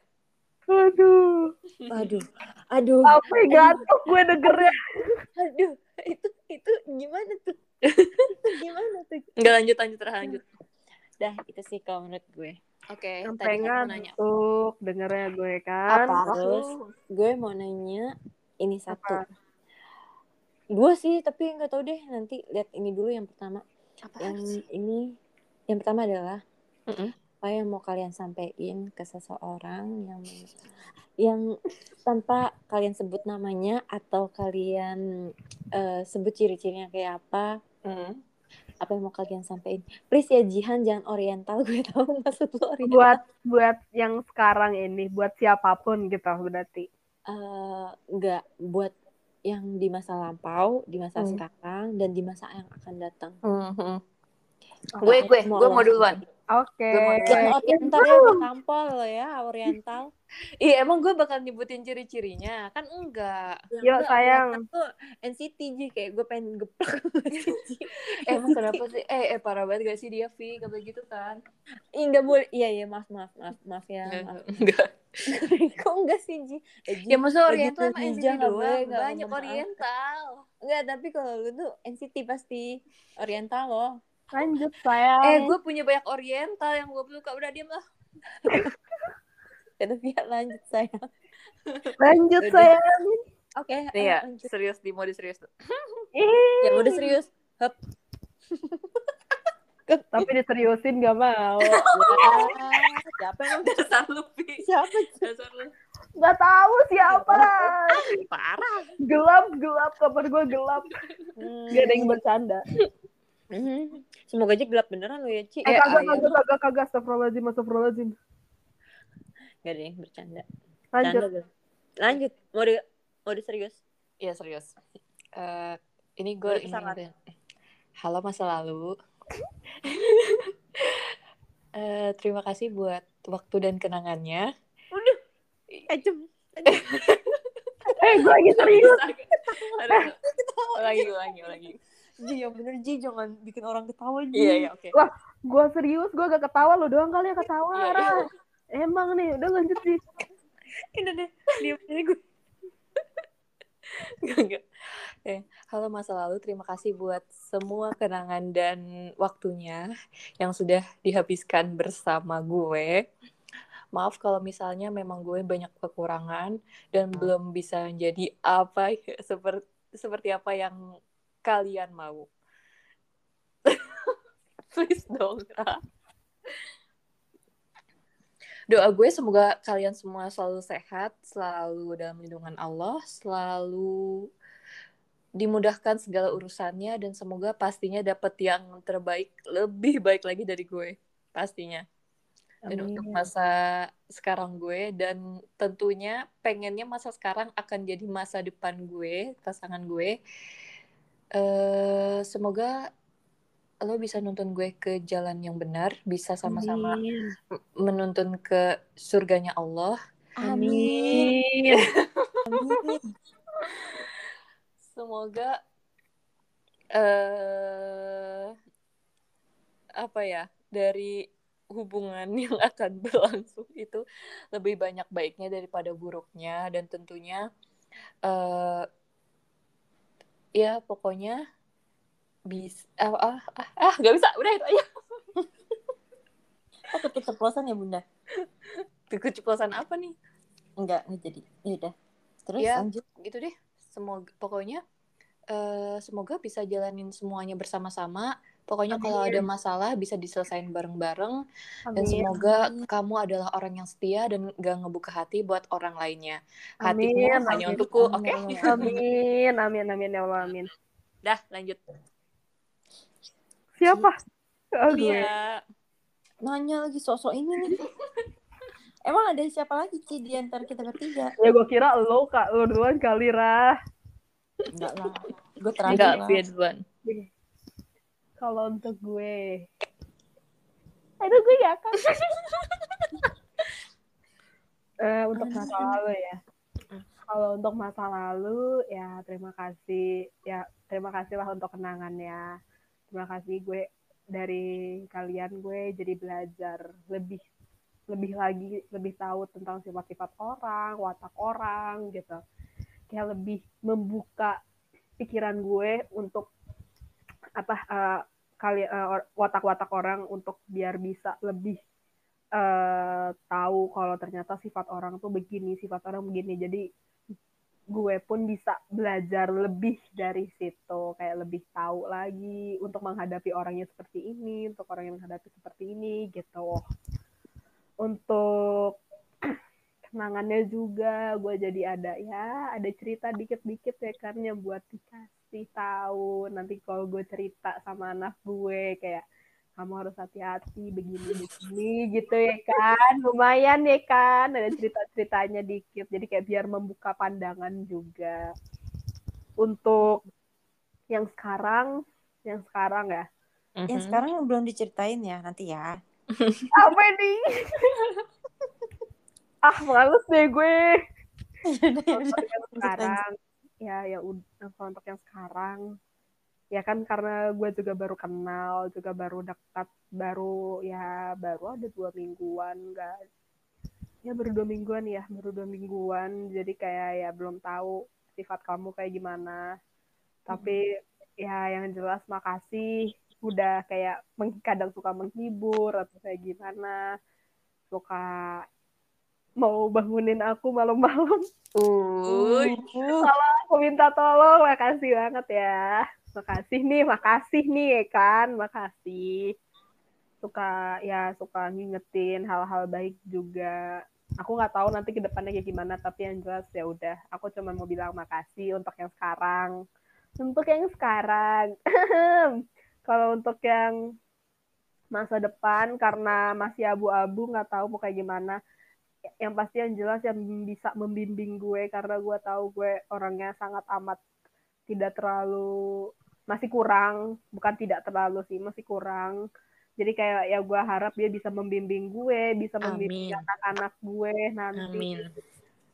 Aduh. aduh, aduh, Sampai gantuk gue dengernya. aduh, itu itu gimana tuh? itu gimana tuh? Nggak lanjut lanjut Rah, lanjut. Dah itu sih kalau menurut gue. Oke, Sampai tadi kan mau nanya. ngantuk dengernya gue kan. Apa? Terus gue mau nanya ini satu. Dua sih, tapi nggak tahu deh. Nanti lihat ini dulu yang pertama. Apa yang sih? ini yang pertama adalah Mm-mm. apa yang mau kalian sampaikan ke seseorang yang yang tanpa kalian sebut namanya atau kalian eh, sebut ciri-cirinya kayak apa Mm. apa yang mau kalian sampaikan please ya Jihan jangan oriental gue tahu maksud lo oriental Buat buat yang sekarang ini, buat siapa pun gitu berarti. Eh, nggak buat yang di masa lampau di masa Hmm. sekarang dan di masa yang akan datang. Apa Gue gue gue mau duluan. Oke. Jangan Iya. oriental ya gue tampol lo ya oriental Iya emang gue bakal nyebutin ciri-cirinya kan enggak. Yuk, enggak, sayang. tuh NCT Ji kayak gue pengen geplak. Eh emang kenapa sih? Eh, eh parah banget gak sih dia Vi kalau gitu kan? Enggak boleh iya iya maaf maaf maaf maaf ya maaf. Enggak. kok enggak sih Ji Eh, Ji, Ya maksudnya lagi Oriental sama NCT doang. Banyak Oriental. enggak tapi kalau lu tuh NCT pasti oriental loh Lanjut sayang. Eh gue punya banyak Oriental yang gue suka udah diem lah. Via lanjut saya Lanjut Udah. sayang. oke Nih ayo, ya lanjut. serius di mode serius ya udah serius Hup. Tapi diseriusin gak mau. Siapa yang Dasar lu Vi. siapa Dasar lu. Gak tahu siapa. Parah. Gelap gelap kabar gue gelap. Hmm. Gak ada yang bercanda. Mhm. Semoga aja gelap beneran lo ya, Ci. Eh Eh, kagak ayam. kagak kagak kagak astagfirullahaladzim astagfirullahaladzim. Gak ada yang bercanda. Lanjut. Canda gelap. Lanjut. Mau di mau di serius? Iya serius. Eh ini gue ini. Halo masa lalu. Eh terima kasih buat waktu dan kenangannya. Ajem. Eh gue lagi serius. Aduh. Ulangi, ulangi, ulangi. Ji, yang bener Ji, jangan bikin orang ketawa Ji. Iya, iya, oke. Wah. Gue serius gue gak ketawa lo doang kali ya ketawa. Iya, iya. Ra. Emang nih udah lanjut sih. Ini deh, diam aja gue. Enggak, enggak. Eh, halo masa lalu, terima kasih buat semua kenangan dan waktunya yang sudah dihabiskan bersama gue. Maaf kalau misalnya memang gue banyak kekurangan dan belum bisa menjadi apa seperti seperti apa yang kalian mau. Please dong, Ra. Doa gue semoga kalian semua selalu sehat, selalu dalam lindungan Allah, selalu dimudahkan segala urusannya dan semoga pastinya dapat yang terbaik, lebih baik lagi dari gue pastinya. Dan Amin. untuk masa sekarang gue dan tentunya pengennya masa sekarang akan jadi masa depan gue, pasangan gue. Eh semoga lo bisa nuntun gue ke jalan yang benar, bisa sama-sama menuntun ke surganya Allah. Amin. Amin. Semoga eh apa ya dari hubungan yang akan berlangsung itu lebih banyak baiknya daripada buruknya dan tentunya eh ya pokoknya bisa ah ah ah, ah gak bisa udah itu aja Oh, keceplosan ya, Bunda? keceplosan apa nih Enggak, enggak jadi. Ya udah. Terus Ya. lanjut. gitu deh semoga pokoknya eh semoga bisa jalanin semuanya bersama-sama pokoknya kalau ada masalah bisa diselesain bareng-bareng dan Amin. semoga Amin. kamu adalah orang yang setia dan gak ngebuka hati buat orang lainnya Amin, hatimu hanya amin, untukku oke amin. Amin. Amin. Amin. Ya Allah. Amin. dah lanjut Siapa? Oh. Iya Nanya lagi sosok ini nih. Emang ada siapa lagi, Ci, di antara kita bertiga? Ya gue kira lo kak lo duluan kali Rah. Enggak lah. Gue Enggak, terakhir lah. Via duluan. Kalau untuk gue, aduh gue gak akan. Eh, untuk masa lalu ya. Kalau untuk masa lalu ya terima kasih ya terima kasih lah untuk kenangannya. Terima kasih gue dari kalian gue jadi belajar lebih lebih lagi lebih tahu tentang sifat-sifat orang, watak orang gitu. Kayak lebih membuka pikiran gue untuk apa eh, kali eh, watak-watak orang untuk biar bisa lebih eh, tahu kalau ternyata sifat orang tuh begini, sifat orang begini. Jadi gue pun bisa belajar lebih dari situ, kayak lebih tahu lagi untuk menghadapi orangnya seperti ini, untuk orang yang menghadapi seperti ini gitu. Untuk kenangannya juga gue jadi ada ya ada cerita dikit-dikit ya yang buat dikasih tahu nanti kalau gue cerita sama anak gue kayak kamu harus hati-hati begini begini gitu ya kan. Lumayan ya kan ada cerita-ceritanya dikit. Jadi kayak biar membuka pandangan juga. Untuk yang sekarang yang sekarang ya. Yang Mhm. sekarang belum diceritain ya nanti ya. apa nih ah males deh gue. Yang sekarang ya ya udah kalau untuk yang sekarang ya kan karena gue juga baru kenal juga baru dekat baru ya baru ada dua mingguan enggak ya baru dua mingguan ya baru dua mingguan. Jadi kayak ya belum tahu sifat kamu kayak gimana. Tapi ya yang jelas makasih udah kayak kadang suka menghibur atau kayak gimana. Suka mau bangunin aku malam-malam. Uy. aku minta tolong makasih banget ya. Makasih nih makasih nih ya kan. Makasih. Suka ya suka ngingetin hal-hal baik juga. Aku nggak tahu nanti ke depannya kayak gimana tapi yang jelas ya udah. Aku cuma mau bilang makasih untuk yang sekarang. Untuk yang sekarang. Kalau untuk yang masa depan karena masih abu-abu nggak tahu mau kayak gimana yang pasti yang jelas yang bisa membimbing gue karena gue tahu gue orangnya sangat amat tidak terlalu masih kurang bukan tidak terlalu sih masih kurang jadi kayak ya gue harap dia bisa membimbing gue bisa membimbing anak-anak gue nanti Amin.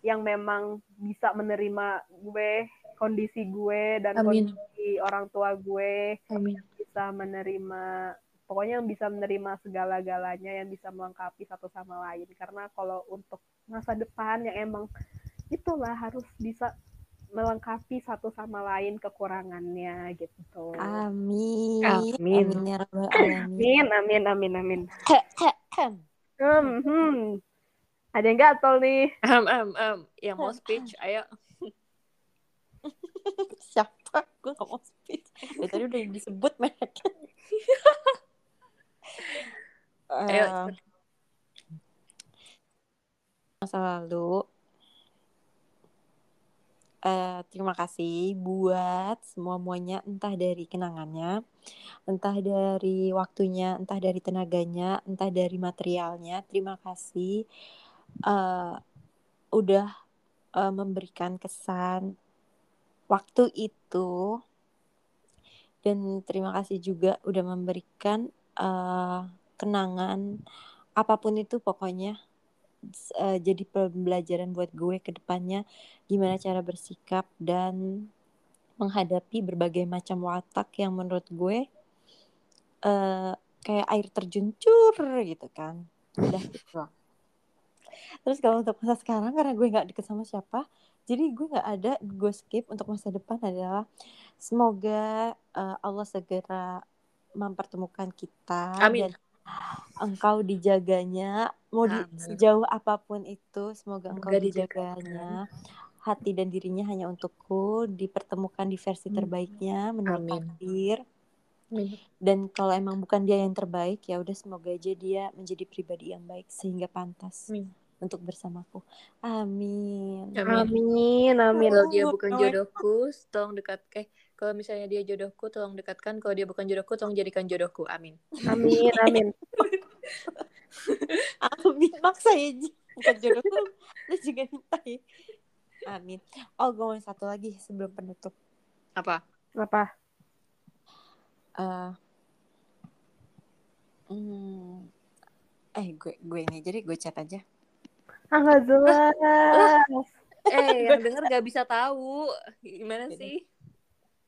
yang memang bisa menerima gue kondisi gue dan Amin. kondisi orang tua gue Amin. bisa menerima pokoknya yang bisa menerima segala-galanya yang bisa melengkapi satu sama lain karena kalau untuk masa depan yang emang itulah harus bisa melengkapi satu sama lain kekurangannya gitu. Amin. Amin. Amin ya rabbal alamin. Amin, amin, amin, amin. Hmm, hmm. Ada yang gatel nih. Am, am, am. Yang mau speech, ayo. Siapa? Gue gak mau speech. Ya, tadi udah disebut Ayo. Eh, masa lalu. Eh terima kasih buat semua muanya entah dari kenangannya entah dari waktunya entah dari tenaganya entah dari materialnya. Terima kasih eh udah eh, memberikan kesan waktu itu. Dan terima kasih juga udah memberikan eh, kenangan apa pun itu pokoknya eh, jadi pembelajaran buat gue ke depannya gimana cara bersikap dan menghadapi berbagai macam watak yang menurut gue eh, kayak air terjun cur gitu kan. Udah gitu. Terus kalau untuk masa sekarang karena gue nggak deket sama siapa jadi gue nggak ada gue skip untuk masa depan adalah semoga eh, Allah segera mempertemukan kita Amin. dan engkau dijaganya mau di Amin. sejauh apa pun itu semoga engkau Semoga dijaga. dijaganya hati dan dirinya hanya untukku dipertemukan di versi terbaiknya menurut Amin. takdir Amin. dan kalau emang bukan dia yang terbaik ya udah semoga aja dia menjadi pribadi yang baik sehingga pantas Amin. untuk bersamaku amin Amin. Amin, amin. Kalau dia bukan jodohku, tolong dekat eh kalau misalnya dia jodohku, tolong dekatkan. Kalau dia bukan jodohku, tolong jadikan jodohku. Amin. Amin, amin. amin maksa ya bukan jodohku lu juga minta ya amin oh gue mau satu lagi sebelum penutup Apa? Apa? Eh, hmm, eh gue gue ini jadi gue chat aja. Ah, nggak jelas. Eh, yang denger gak bisa tahu. Gimana Jadi. sih?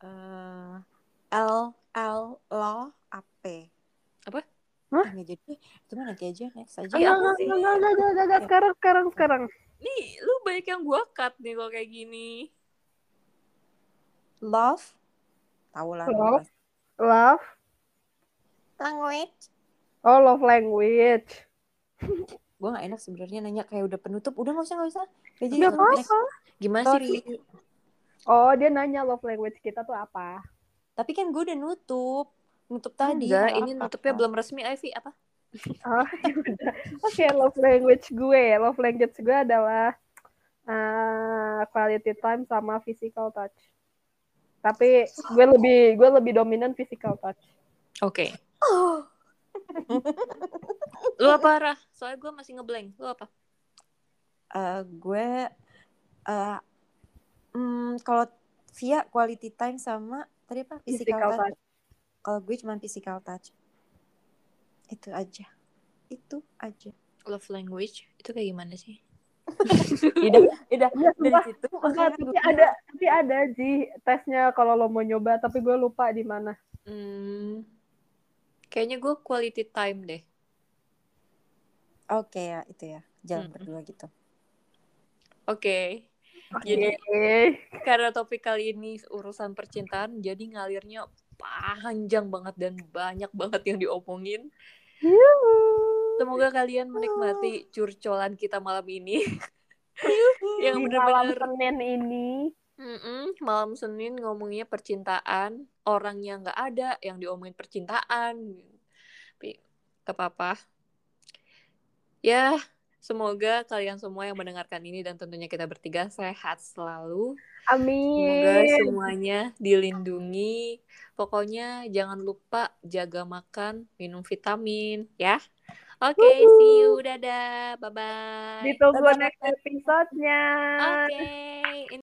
Eh, L L lo AP. Apa? Hah? Ah, nggak jadi. Itu mah nanti aja next aja. Iya, Enggak, apa enggak, sih? enggak, enggak, enggak, enggak, enggak. Sekarang, sekarang, sekarang. Nih, lu banyak yang gua cut nih kalau kayak gini. Love. Tahu lah. Love. Love. Language. Oh, love language. Gue gak enak sebenarnya nanya kayak udah penutup. Udah gak usah gak usah. Gak jadi. Gak next. apa-apa. Gimana Sorry. sih? Oh, dia nanya love language kita tuh apa? Tapi kan gue udah nutup. Nutup tadi. Enggak, nggak ini apa-apa. nutupnya belum resmi, Ivy. Apa? Oh, ya udah. Oke, love language gue. Love language gue adalah uh, quality time sama physical touch. Tapi gue lebih gue lebih dominan physical touch. Oke. lu apa, Rah? Soalnya gue masih ngeblank. Lu apa? Eh, gue eh hmm, kalau via quality time sama tadi apa physical, Physical touch. touch. Kalau gue cuma physical touch. Itu aja. Itu aja. Love language. Itu kayak gimana sih? Udah, udah Iya, dari situ. Tapi ada tapi ada Ji tesnya kalau lo mau nyoba tapi gue lupa di mana. Hmm, kayaknya gue quality time deh. Oke ya itu ya jalan Mm-mm. berdua gitu. Oke. Oke. Jadi karena topik kali ini urusan percintaan, jadi ngalirnya panjang banget dan banyak banget yang diomongin. Yuhu. Semoga kalian menikmati curcolan kita malam ini. yang di malam benar-benar Senin ini Mm-mm, malam Senin ngomongnya percintaan, orangnya nggak ada, yang diomongin percintaan. Tapi gak apa-apa. Ya, semoga kalian semua yang mendengarkan ini dan tentunya kita bertiga sehat selalu. Semoga amin. semuanya dilindungi. Pokoknya jangan lupa jaga makan, minum vitamin, ya. Oke, see you. Dadah. Bye-bye. Ditunggu next episode-nya. Oke.